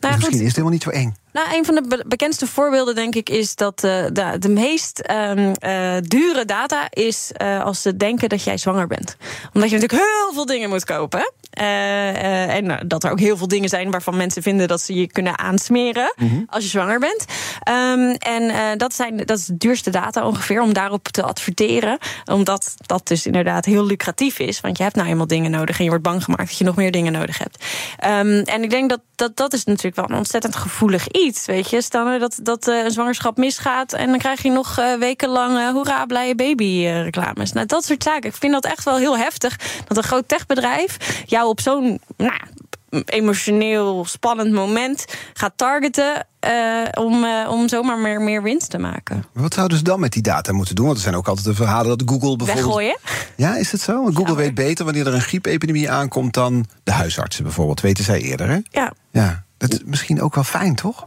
Nou, misschien goed. is het helemaal niet zo eng. Nou, een van de be- bekendste voorbeelden, denk ik, is dat eh, de, de meest ehm, eh, dure data is eh, als ze denken dat jij zwanger bent. Omdat je natuurlijk heel veel dingen moet kopen. En nou, dat er ook heel veel dingen zijn waarvan mensen vinden dat ze je kunnen aansmeren als je zwanger bent. Ehm, en dat, zijn, dat is de duurste data ongeveer om daarop te adverteren. Omdat dat dus inderdaad heel lucratief is. Want je hebt nou eenmaal dingen nodig en je wordt bang gemaakt dat je nog meer dingen nodig hebt. Ehm, en ik denk dat, dat dat is natuurlijk wel een ontzettend gevoelig iets. Weet je, stel nou dat, dat eh, een zwangerschap misgaat en dan krijg je nog eh, wekenlang eh, hoera, blije baby reclames. Nou, dat soort zaken. Ik vind dat echt wel heel heftig dat een groot techbedrijf jou op zo'n nou, emotioneel spannend moment gaat targeten om, om zomaar meer, meer winst te maken. Wat zouden ze dan met die data moeten doen? Want er zijn ook altijd de verhalen dat Google bijvoorbeeld... Weggooien? Ja, is het zo? Want Google weet beter wanneer er een griepepidemie aankomt dan de huisartsen bijvoorbeeld. Weten zij eerder, hè? Ja. Ja, dat is misschien ook wel fijn, toch?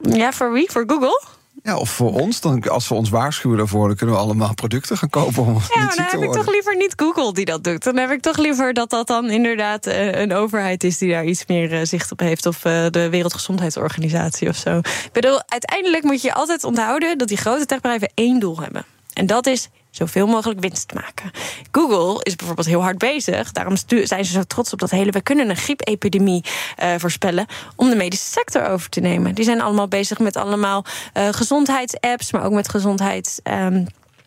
Ja, voor wie? Voor Google? Ja, of voor ons, dan, als ze ons waarschuwen daarvoor... dan kunnen we allemaal producten gaan kopen om Ja, niet dan heb ik toch liever niet Google die dat doet. Dan heb ik toch liever dat dat dan inderdaad eh, een overheid is die daar iets meer eh, zicht op heeft. Of eh, de Wereldgezondheidsorganisatie of zo. Ik bedoel, uiteindelijk moet je altijd onthouden dat die grote techbedrijven één doel hebben. En dat is zoveel mogelijk winst maken. Google is bijvoorbeeld heel hard bezig. Daarom zijn ze zo trots op dat hele... we kunnen een griepepidemie eh, voorspellen... om de medische sector over te nemen. Die zijn allemaal bezig met allemaal eh, gezondheidsapps... maar ook met gezondheids... ehm,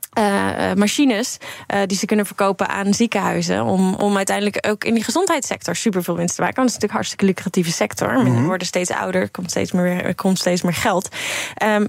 eh, machines die ze kunnen verkopen aan ziekenhuizen. Om, om uiteindelijk ook in die gezondheidssector superveel winst te maken. Want het is natuurlijk een hartstikke lucratieve sector. Mhm. We worden steeds ouder, er komt steeds meer, er komt steeds meer geld. Ehm,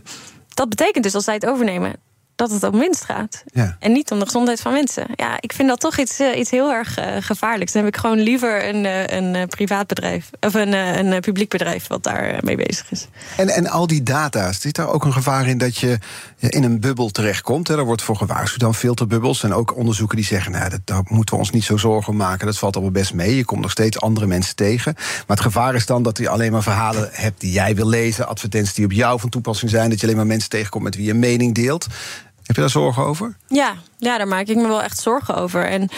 dat betekent dus als zij het overnemen dat het om winst gaat. Ja. En niet om de gezondheid van mensen. Ja, ik vind dat toch iets, eh, iets heel erg uh, gevaarlijks. Dan heb ik gewoon liever een, uh, een privaat bedrijf of een, een publiek bedrijf wat daar mee bezig is. En, en al die data, zit daar ook een gevaar in dat je in een bubbel terechtkomt? Hè? Daar wordt voor gewaarschuwd dan filterbubbels. En ook onderzoeken die zeggen: nou, dat, daar moeten we ons niet zo zorgen om maken. Dat valt allemaal best mee. Je komt nog steeds andere mensen tegen. Maar het gevaar is dan dat je alleen maar verhalen hebt die jij wil lezen, advertenties die op jou van toepassing zijn, dat je alleen maar mensen tegenkomt met wie je mening deelt. Heb je daar zorgen over? Ja, ja, daar maak ik me wel echt zorgen over. En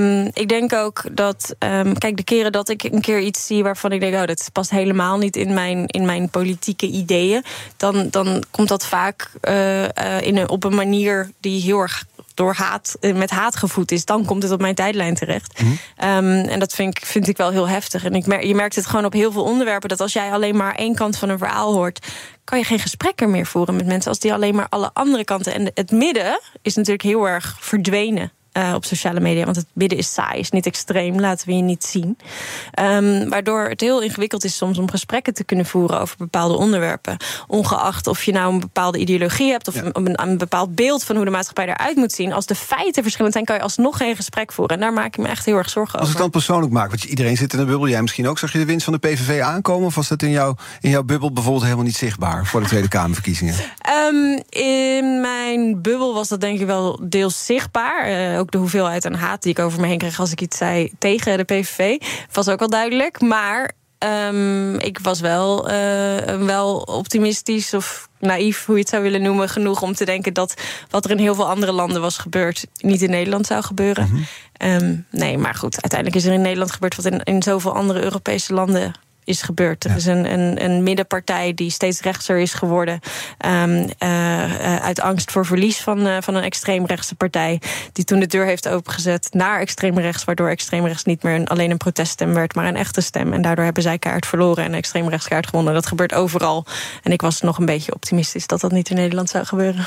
um, ik denk ook dat, um, kijk, de keren dat ik een keer iets zie waarvan ik denk, oh, dat past helemaal niet in mijn, in mijn politieke ideeën, dan, dan komt dat vaak uh, uh, in een, op een manier die heel erg door haat, eh, met haat gevoed is, dan komt het op mijn tijdlijn terecht. Mm -hmm. um, en dat vind ik, vind ik wel heel heftig. En ik mer je merkt het gewoon op heel veel onderwerpen dat als jij alleen maar één kant van een verhaal hoort, kan je geen gesprekken meer voeren met mensen als die alleen maar alle andere kanten. En het midden is natuurlijk heel erg verdwenen. Uh, op sociale media. Want het midden is saai, is niet extreem, laten we je niet zien. Um, waardoor het heel ingewikkeld is soms om gesprekken te kunnen voeren over bepaalde onderwerpen. Ongeacht of je nou een bepaalde ideologie hebt of ja. een, een, bepaald beeld van hoe de maatschappij eruit moet zien. Als de feiten verschillend zijn, kan je alsnog geen gesprek voeren. En daar maak ik me echt heel erg zorgen over. Als ik dan persoonlijk maak, want iedereen zit in een bubbel, jij misschien ook. Zag je de winst van de PVV aankomen? Of was dat in, jou, in jouw bubbel bijvoorbeeld helemaal niet zichtbaar voor de Tweede Kamerverkiezingen? Um, in mijn bubbel was dat denk ik wel deels zichtbaar. Uh, ook de hoeveelheid aan haat die ik over me heen kreeg als ik iets zei tegen de PVV, was ook wel duidelijk. Maar um, ik was wel, uh, wel optimistisch of naïef, hoe je het zou willen noemen, genoeg om te denken dat wat er in heel veel andere landen was gebeurd, niet in Nederland zou gebeuren. Mm -hmm. um, nee, maar goed, uiteindelijk is er in Nederland gebeurd wat in, in zoveel andere Europese landen is gebeurd. Er is een, een, een middenpartij die steeds rechtser is geworden. Um, uh, uit angst voor verlies van, uh, van een extreemrechtse partij. Die toen de deur heeft opengezet naar extreemrechts. Waardoor extreemrechts niet meer een, alleen een proteststem werd, maar een echte stem. En daardoor hebben zij kaart verloren en extreemrechts kaart gewonnen. Dat gebeurt overal. En ik was nog een beetje optimistisch dat dat niet in Nederland zou gebeuren.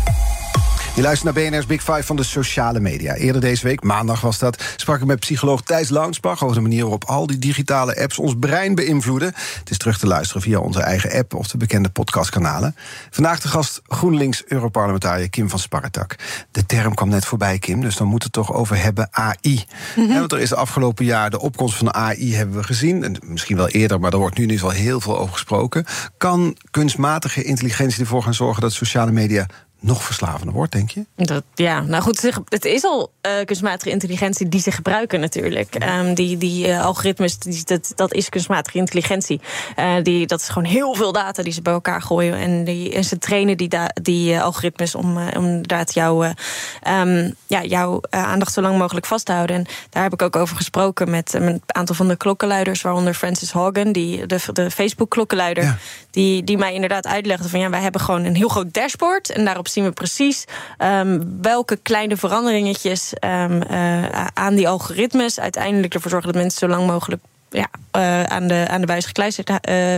Je luistert naar BNR's Big Five van de sociale media. Eerder deze week, maandag was dat, sprak ik met psycholoog Thijs Launsbach... over de manier waarop al die digitale apps ons brein beïnvloeden. Het is terug te luisteren via onze eigen app of de bekende podcastkanalen. Vandaag de gast GroenLinks-Europarlementariër Kim van Sparretak. De term kwam net voorbij, Kim, dus dan moeten we het toch over hebben AI. Mm -hmm. want er is de afgelopen jaar de opkomst van de AI hebben we gezien. En misschien wel eerder, maar er wordt nu dus al heel veel over gesproken. Kan kunstmatige intelligentie ervoor gaan zorgen dat sociale media nog verslavender wordt, denk je? Dat, ja, nou goed, het is al uh, kunstmatige intelligentie die ze gebruiken natuurlijk. Um, die die uh, algoritmes, die, dat, dat is kunstmatige intelligentie. Uh, die, dat is gewoon heel veel data die ze bij elkaar gooien. En, die, en ze trainen die, die algoritmes om, om inderdaad jouw um, ja, jouw aandacht zo lang mogelijk vast te houden. En daar heb ik ook over gesproken met, een aantal van de klokkenluiders, waaronder Francis Hogan, die, de, de Facebook-klokkenluider, ja. die, die mij inderdaad uitlegde van ja, wij hebben gewoon een heel groot dashboard en daarop zien we precies um, welke kleine veranderingetjes um, uh, aan die algoritmes uiteindelijk ervoor zorgen dat mensen zo lang mogelijk ja, uh, aan, de, aan de buis gekluisterd uh,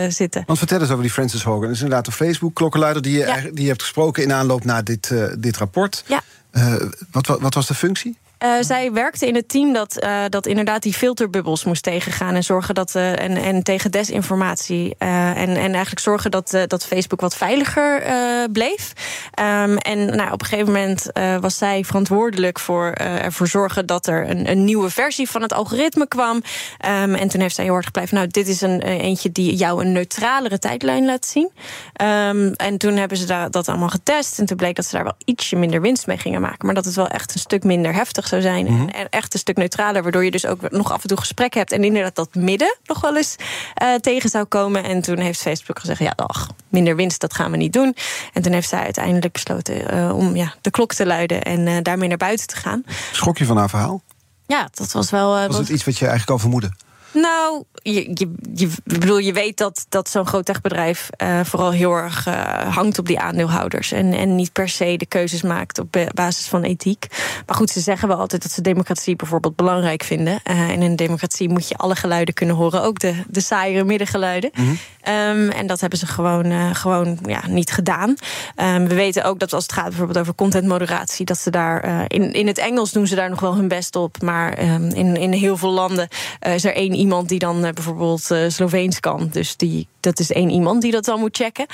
zitten. Want vertel eens over die Francis Hogan. Dat is inderdaad een Facebook-klokkenluider die, je, ja. die je hebt gesproken in aanloop naar dit, uh, dit rapport. Ja. wat, wat, wat was de functie? Uh, zij werkte in het team dat, uh, dat inderdaad die filterbubbels moest tegengaan. En zorgen dat. Uh, en, en tegen desinformatie. en, en eigenlijk zorgen dat, dat Facebook wat veiliger bleef. Um, en nou, op een gegeven moment was zij verantwoordelijk voor ervoor zorgen dat er een, een nieuwe versie van het algoritme kwam. Um, en toen heeft zij heel hard gebleven. Nou, dit is een eentje die jou een neutralere tijdlijn laat zien. Um, en toen hebben ze daar, dat allemaal getest. En toen bleek dat ze daar wel ietsje minder winst mee gingen maken. Maar dat het wel echt een stuk minder heftig zou zijn. Mm -hmm. En echt een stuk neutraler, waardoor je dus ook nog af en toe gesprek hebt. En inderdaad dat midden nog wel eens uh, tegen zou komen. En toen heeft Facebook gezegd, ja, ach, minder winst, dat gaan we niet doen. En toen heeft zij uiteindelijk besloten uh, om ja, de klok te luiden en uh, daarmee naar buiten te gaan. Schrok je van haar verhaal? Ja, dat was wel... was het iets wat je eigenlijk al vermoedde? Nou, je, je, je, bedoel, je weet dat, dat zo'n groot techbedrijf uh, vooral heel erg uh, hangt op die aandeelhouders. En, en niet per se de keuzes maakt op basis van ethiek. Maar goed, ze zeggen wel altijd dat ze democratie bijvoorbeeld belangrijk vinden. Uh, en in een democratie moet je alle geluiden kunnen horen, ook de, de saaiere middengeluiden. Mm -hmm. um, en dat hebben ze gewoon, gewoon ja, niet gedaan. Um, we weten ook dat als het gaat bijvoorbeeld over contentmoderatie, dat ze daar in, in het Engels doen ze daar nog wel hun best op. Maar um, in, in heel veel landen is er één iemand die dan uh, bijvoorbeeld uh, Sloveens kan. Dus die, dat is één iemand die dat dan moet checken.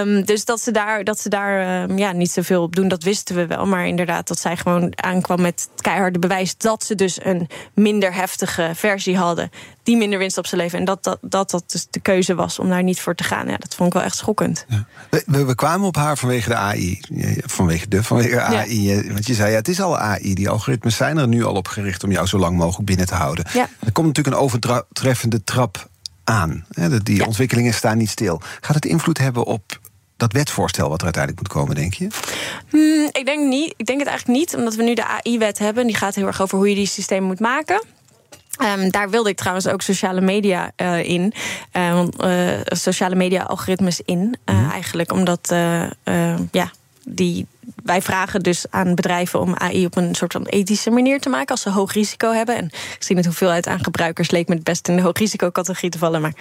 Um, dus dat ze daar, dat ze daar um, ja, niet zoveel op doen, dat wisten we wel. Maar inderdaad, dat zij gewoon aankwam met het keiharde bewijs dat ze dus een minder heftige versie hadden. Die minder winst op zijn leven. En dat dat, dat, dat dus de keuze was om daar niet voor te gaan. Ja, dat vond ik wel echt schokkend. Ja. We, we, kwamen op haar vanwege de AI. Vanwege de, vanwege AI. Ja. Want je zei, ja, het is al AI. Die algoritmes zijn er nu al op gericht om jou zo lang mogelijk binnen te houden. Ja. Er komt natuurlijk een overtreffende trap aan. Die ja. ontwikkelingen staan niet stil. Gaat het invloed hebben op dat wetsvoorstel wat er uiteindelijk moet komen, denk je? Hmm, ik denk niet. Ik denk het eigenlijk niet, omdat we nu de AI-wet hebben. Die gaat heel erg over hoe je die systemen moet maken. Um, daar wilde ik trouwens ook sociale media uh, in. Uh, uh, sociale media algoritmes in. Mm. Eigenlijk omdat ja, die, wij vragen dus aan bedrijven om AI op een soort van ethische manier te maken als ze hoog risico hebben. En gezien het hoeveelheid aan gebruikers leek me het best in de hoog risicocategorie te vallen. Maar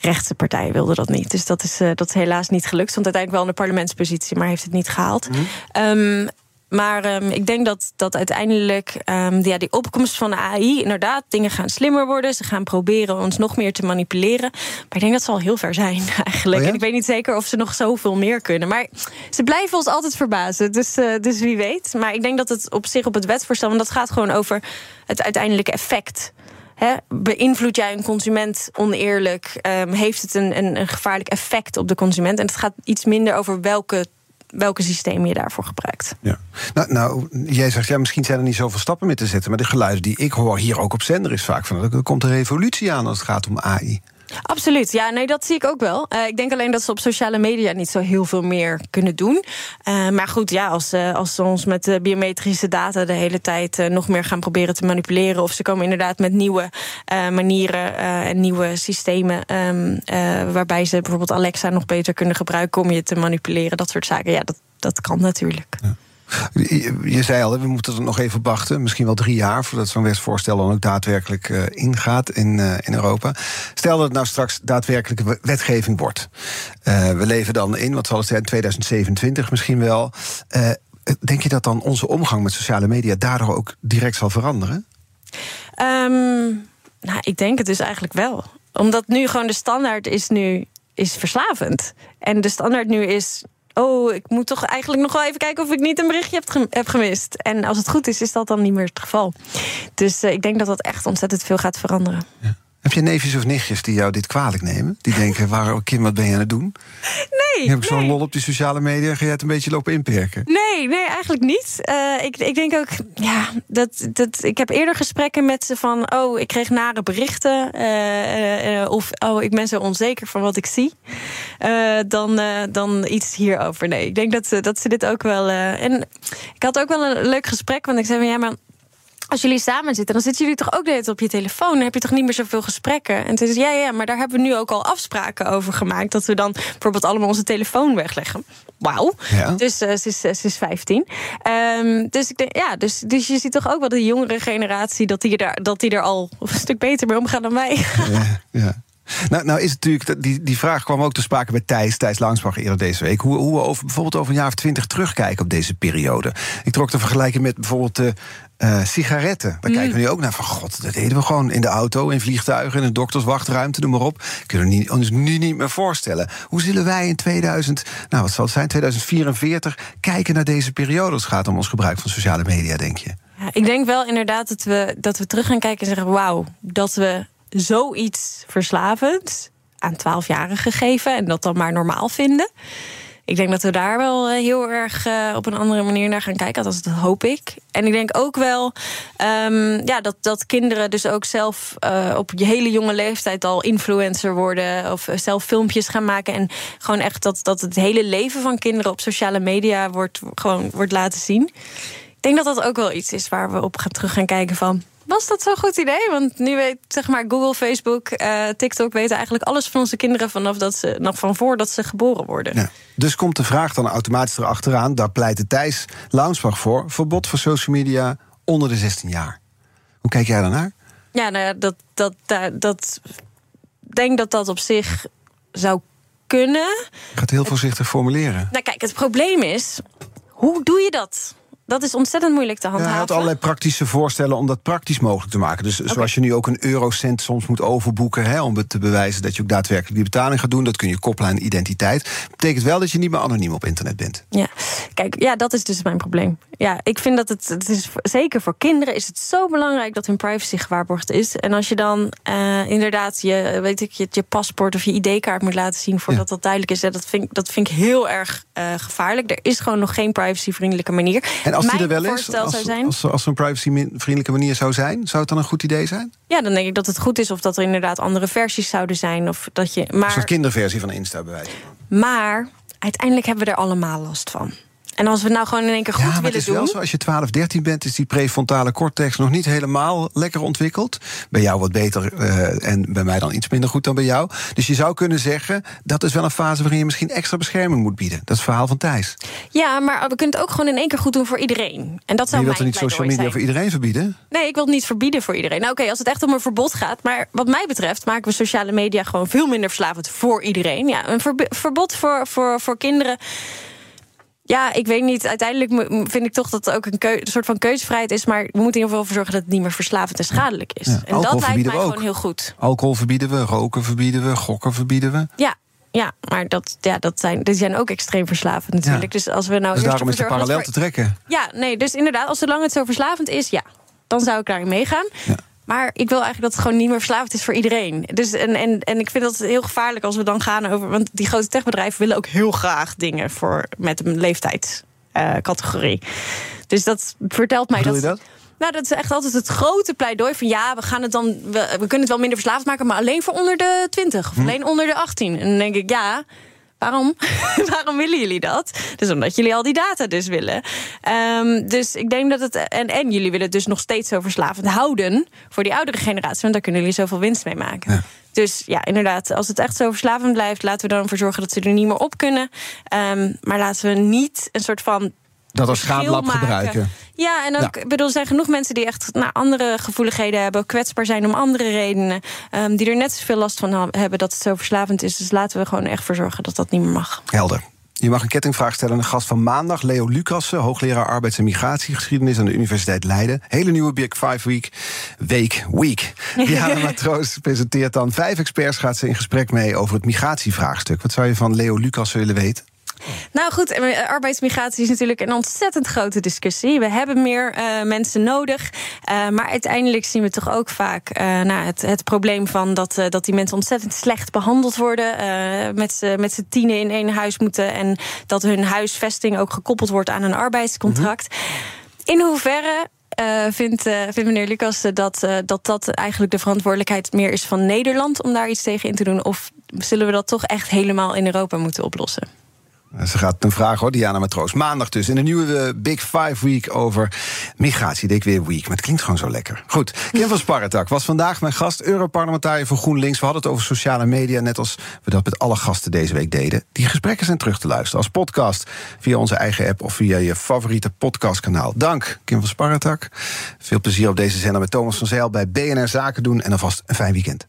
rechtse partijen wilden dat niet. Dus dat is, dat is helaas niet gelukt. Stond uiteindelijk wel in de parlementspositie, maar heeft het niet gehaald. Mm. Um, maar um, ik denk dat, dat uiteindelijk um, ja, die opkomst van de AI, inderdaad, dingen gaan slimmer worden. Ze gaan proberen ons nog meer te manipuleren. Maar ik denk dat ze al heel ver zijn eigenlijk. Oh ja? En ik weet niet zeker of ze nog zoveel meer kunnen. Maar ze blijven ons altijd verbazen. Dus, uh, dus wie weet. Maar ik denk dat het op zich op het wetsvoorstel, want dat gaat gewoon over het uiteindelijke effect. He, beïnvloed jij een consument oneerlijk? Um, heeft het een, een, een gevaarlijk effect op de consument? En het gaat iets minder over welke welke systemen je daarvoor gebruikt. Ja. Nou, nou, jij zegt, ja, misschien zijn er niet zoveel stappen meer te zetten... maar de geluiden die ik hoor hier ook op zender is vaak van... er komt een revolutie aan als het gaat om AI. Absoluut, ja, nee, dat zie ik ook wel. Uh, ik denk alleen dat ze op sociale media niet zo heel veel meer kunnen doen. Uh, maar goed, ja, als, uh, als ze ons met biometrische data de hele tijd nog meer gaan proberen te manipuleren, of ze komen inderdaad met nieuwe manieren en nieuwe systemen, um, waarbij ze bijvoorbeeld Alexa nog beter kunnen gebruiken om je te manipuleren, dat soort zaken, ja, dat, dat kan natuurlijk. Ja. Je, zei al, we moeten er nog even wachten. Misschien wel drie jaar voordat zo'n wetsvoorstel dan ook daadwerkelijk uh, ingaat in, uh, in Europa. Stel dat het nou straks daadwerkelijke wetgeving wordt. Uh, we leven dan in, wat zal het zijn, 2027 misschien wel. denk je dat dan onze omgang met sociale media daardoor ook direct zal veranderen? Um, nou, ik denk het dus eigenlijk wel. Omdat nu gewoon de standaard is nu is verslavend. En de standaard nu is oh, ik moet toch eigenlijk nog wel even kijken of ik niet een berichtje heb, gemist. En als het goed is, is dat dan niet meer het geval. Dus uh, ik denk dat dat echt ontzettend veel gaat veranderen. Heb je neefjes of nichtjes die jou dit kwalijk nemen? Die denken, waar, Kim, wat ben je aan het doen? Nee. Heb ik zo'n lol op die sociale media? Ga je het een beetje lopen inperken? Nee, nee, eigenlijk niet. Uh, ik, ik denk ook, ja, dat, dat, ik heb eerder gesprekken met ze van... oh, ik kreeg nare berichten. Uh, uh, of, oh, ik ben zo onzeker van wat ik zie. dan, dan iets hierover. Nee, ik denk dat ze, dat ze dit ook wel... en ik had ook wel een leuk gesprek, want ik zei van... ja, maar als jullie samen zitten, dan zitten jullie toch ook de hele tijd op je telefoon. Dan heb je toch niet meer zoveel gesprekken. En toen ja, ja, maar daar hebben we nu ook al afspraken over gemaakt. Dat we dan bijvoorbeeld allemaal onze telefoon wegleggen. Wauw. Ja. Dus uh, ze, is, ze is 15. Um, ehm, dus, ik denk, ja, dus, dus je ziet toch ook wel de jongere generatie... dat die, daar, dat die er al een stuk beter mee omgaan dan wij. Ja, ja. Nou, nou is het natuurlijk, die, die vraag kwam ook te sprake bij Thijs, Thijs Langsbach eerder deze week. Hoe, hoe we over, bijvoorbeeld over een jaar of twintig terugkijken op deze periode. Ik trok te vergelijken met bijvoorbeeld de uh, sigaretten. Daar kijken we mm. nu ook naar van god, dat deden we gewoon in de auto, in vliegtuigen, in de dokterswachtruimte, noem maar op. Kunnen we niet, ons nu niet meer voorstellen. Hoe zullen wij in 2000, nou wat zal het zijn, 2044, kijken naar deze periode als het gaat om ons gebruik van sociale media, denk je? Ja, ik denk wel inderdaad dat we, dat we terug gaan kijken en zeggen: wauw, dat we zoiets verslavends aan 12-jarigen geven en dat dan maar normaal vinden. Ik denk dat we daar wel eh, heel erg uh, op een andere manier naar gaan kijken. Dat hoop ik. En ik denk ook wel um, ja, dat, dat kinderen dus ook zelf uh, op je hele jonge leeftijd al influencer worden. Of zelf filmpjes gaan maken. En gewoon echt dat, dat het hele leven van kinderen op sociale media wordt, gewoon wordt laten zien. Ik denk dat dat ook wel iets is waar we op gaan terug gaan kijken van Was dat zo'n goed idee? Want nu weet zeg maar Google, Facebook, uh, TikTok weten eigenlijk alles van onze kinderen vanaf dat ze nog van voordat ze geboren worden. Ja. Dus komt de vraag dan automatisch erachteraan. Daar pleit Thijs Launsbach voor. Verbod voor social media onder de 16 jaar. Hoe kijk jij daarnaar? Ja, nou, dat, dat, dat, dat denk dat dat op zich zou kunnen. Ik ga het heel voorzichtig formuleren. Nou, kijk, het probleem is. Hoe doe je dat? Dat is ontzettend moeilijk te handhaven. Ja, hij had allerlei praktische voorstellen om dat praktisch mogelijk te maken. Dus zoals je nu ook een eurocent soms moet overboeken... Hè, om te bewijzen dat je ook daadwerkelijk die betaling gaat doen... dat kun je koppelen aan identiteit. Betekent wel dat je niet meer anoniem op internet bent. Ja, kijk, ja, dat is dus mijn probleem. Ja, ik vind dat het, het is, zeker voor kinderen is het zo belangrijk... dat hun privacy gewaarborgd is. En als je dan uh, inderdaad je, weet ik, je, je paspoort of je ID-kaart moet laten zien... voordat dat duidelijk is, dat vind, dat vind ik heel erg uh, gevaarlijk. Er is gewoon nog geen privacyvriendelijke manier als die er wel is, als, zijn, als, als, een privacyvriendelijke manier zou zijn, zou het dan een goed idee zijn? Ja, dan denk ik dat het goed is of dat er inderdaad andere versies zouden zijn. Of dat je, maar, een soort kinderversie van Insta bewijzen. Maar uiteindelijk hebben we er allemaal last van. En als we nou gewoon in één keer goed ja, maar willen het is wel zo, als je 12, 13 bent, is die prefrontale cortex nog niet helemaal lekker ontwikkeld. Bij jou wat beter uh, en bij mij dan iets minder goed dan bij jou. Dus je zou kunnen zeggen, dat is wel een fase waarin je misschien extra bescherming moet bieden. Dat is het verhaal van Thijs. Ja, maar we kunnen het ook gewoon in één keer goed doen voor iedereen. En dat zou je wilt er niet social media zijn. voor iedereen verbieden? Nee, ik wil het niet verbieden voor iedereen. Nou oké, als het echt om een verbod gaat. Maar wat mij betreft maken we sociale media gewoon veel minder verslavend voor iedereen. Ja, een verbod voor, voor, voor kinderen ja, ik weet niet. Uiteindelijk vind ik toch dat het ook een, een, soort van keuzevrijheid is. Maar we moeten in ieder geval voor zorgen dat het niet meer verslavend en schadelijk is. En dat lijkt mij gewoon heel goed. Alcohol verbieden we, roken verbieden we, gokken verbieden we. Ja, ja, maar dat, ja, dat zijn, die zijn ook extreem verslavend natuurlijk. Dus als we nou dus daarom is het parallel te trekken. Ja, nee, dus inderdaad, als zolang het zo verslavend is, ja, dan zou ik daarin meegaan. Ja. Maar ik wil eigenlijk dat het gewoon niet meer verslavend is voor iedereen. Dus en, en, en ik vind dat heel gevaarlijk als we dan gaan over. Want die grote techbedrijven willen ook heel graag dingen voor met een leeftijdscategorie. dus dat vertelt mij dat. Je dat? Nou, dat is echt altijd het grote pleidooi van ja, we gaan het dan. We, we kunnen het wel minder verslaafd maken, maar alleen voor onder de 20 of hm. alleen onder de 18. En dan denk ik, ja. Waarom? Waarom willen jullie dat? Dus omdat jullie al die data dus willen. Um, dus ik denk dat het. En, en jullie willen het dus nog steeds zo verslavend houden voor die oudere generatie. Want daar kunnen jullie zoveel winst mee maken. Ja. Dus ja, inderdaad, als het echt zo verslavend blijft, laten we dan ervoor zorgen dat ze er niet meer op kunnen. Um, maar laten we niet een soort van dat als schaamlab gebruiken. Ja, en ook, ja. bedoel, er zijn genoeg mensen die echt nou, andere gevoeligheden hebben, kwetsbaar zijn om andere redenen, um, die er net zoveel last van hebben dat het zo verslavend is. Dus laten we gewoon echt voor zorgen dat dat niet meer mag. Helder. Je mag een kettingvraag stellen aan de gast van maandag, Leo Lucassen, hoogleraar arbeids- en migratiegeschiedenis aan de Universiteit Leiden. Hele nieuwe Big Five Week. Week, week. Diana Matroos presenteert dan vijf experts, gaat ze in gesprek mee over het migratievraagstuk. Wat zou je van Leo Lucassen willen weten? Nou goed, eh, arbeidsmigratie is natuurlijk een ontzettend grote discussie. We hebben meer uh, mensen nodig. Uh, maar uiteindelijk zien we toch ook vaak uh, nou, het, het, probleem van dat, dat die mensen ontzettend slecht behandeld worden. met z'n tienen in één huis moeten. En dat hun huisvesting ook gekoppeld wordt aan een arbeidscontract. Mm -hmm. In hoeverre uh, vindt, uh, vindt meneer Lucas dat, dat dat eigenlijk de verantwoordelijkheid meer is van Nederland om daar iets tegen in te doen? Of zullen we dat toch echt helemaal in Europa moeten oplossen? Ze gaat een vraag hoor, Diana Matroos. Maandag dus in de nieuwe eh, Big Five Week over migratie. Deed weer week, maar het klinkt gewoon zo lekker. Goed, Kim van Sparretak was vandaag mijn gast, Europarlementariër voor GroenLinks. We hadden het over sociale media, net als we dat met alle gasten deze week deden. Die gesprekken zijn terug te luisteren als podcast via onze eigen app of via je favoriete podcastkanaal. Dank, Kim van Sparretak. Veel plezier op deze zender met Thomas van Zeil bij BNR Zaken doen en alvast een fijn weekend.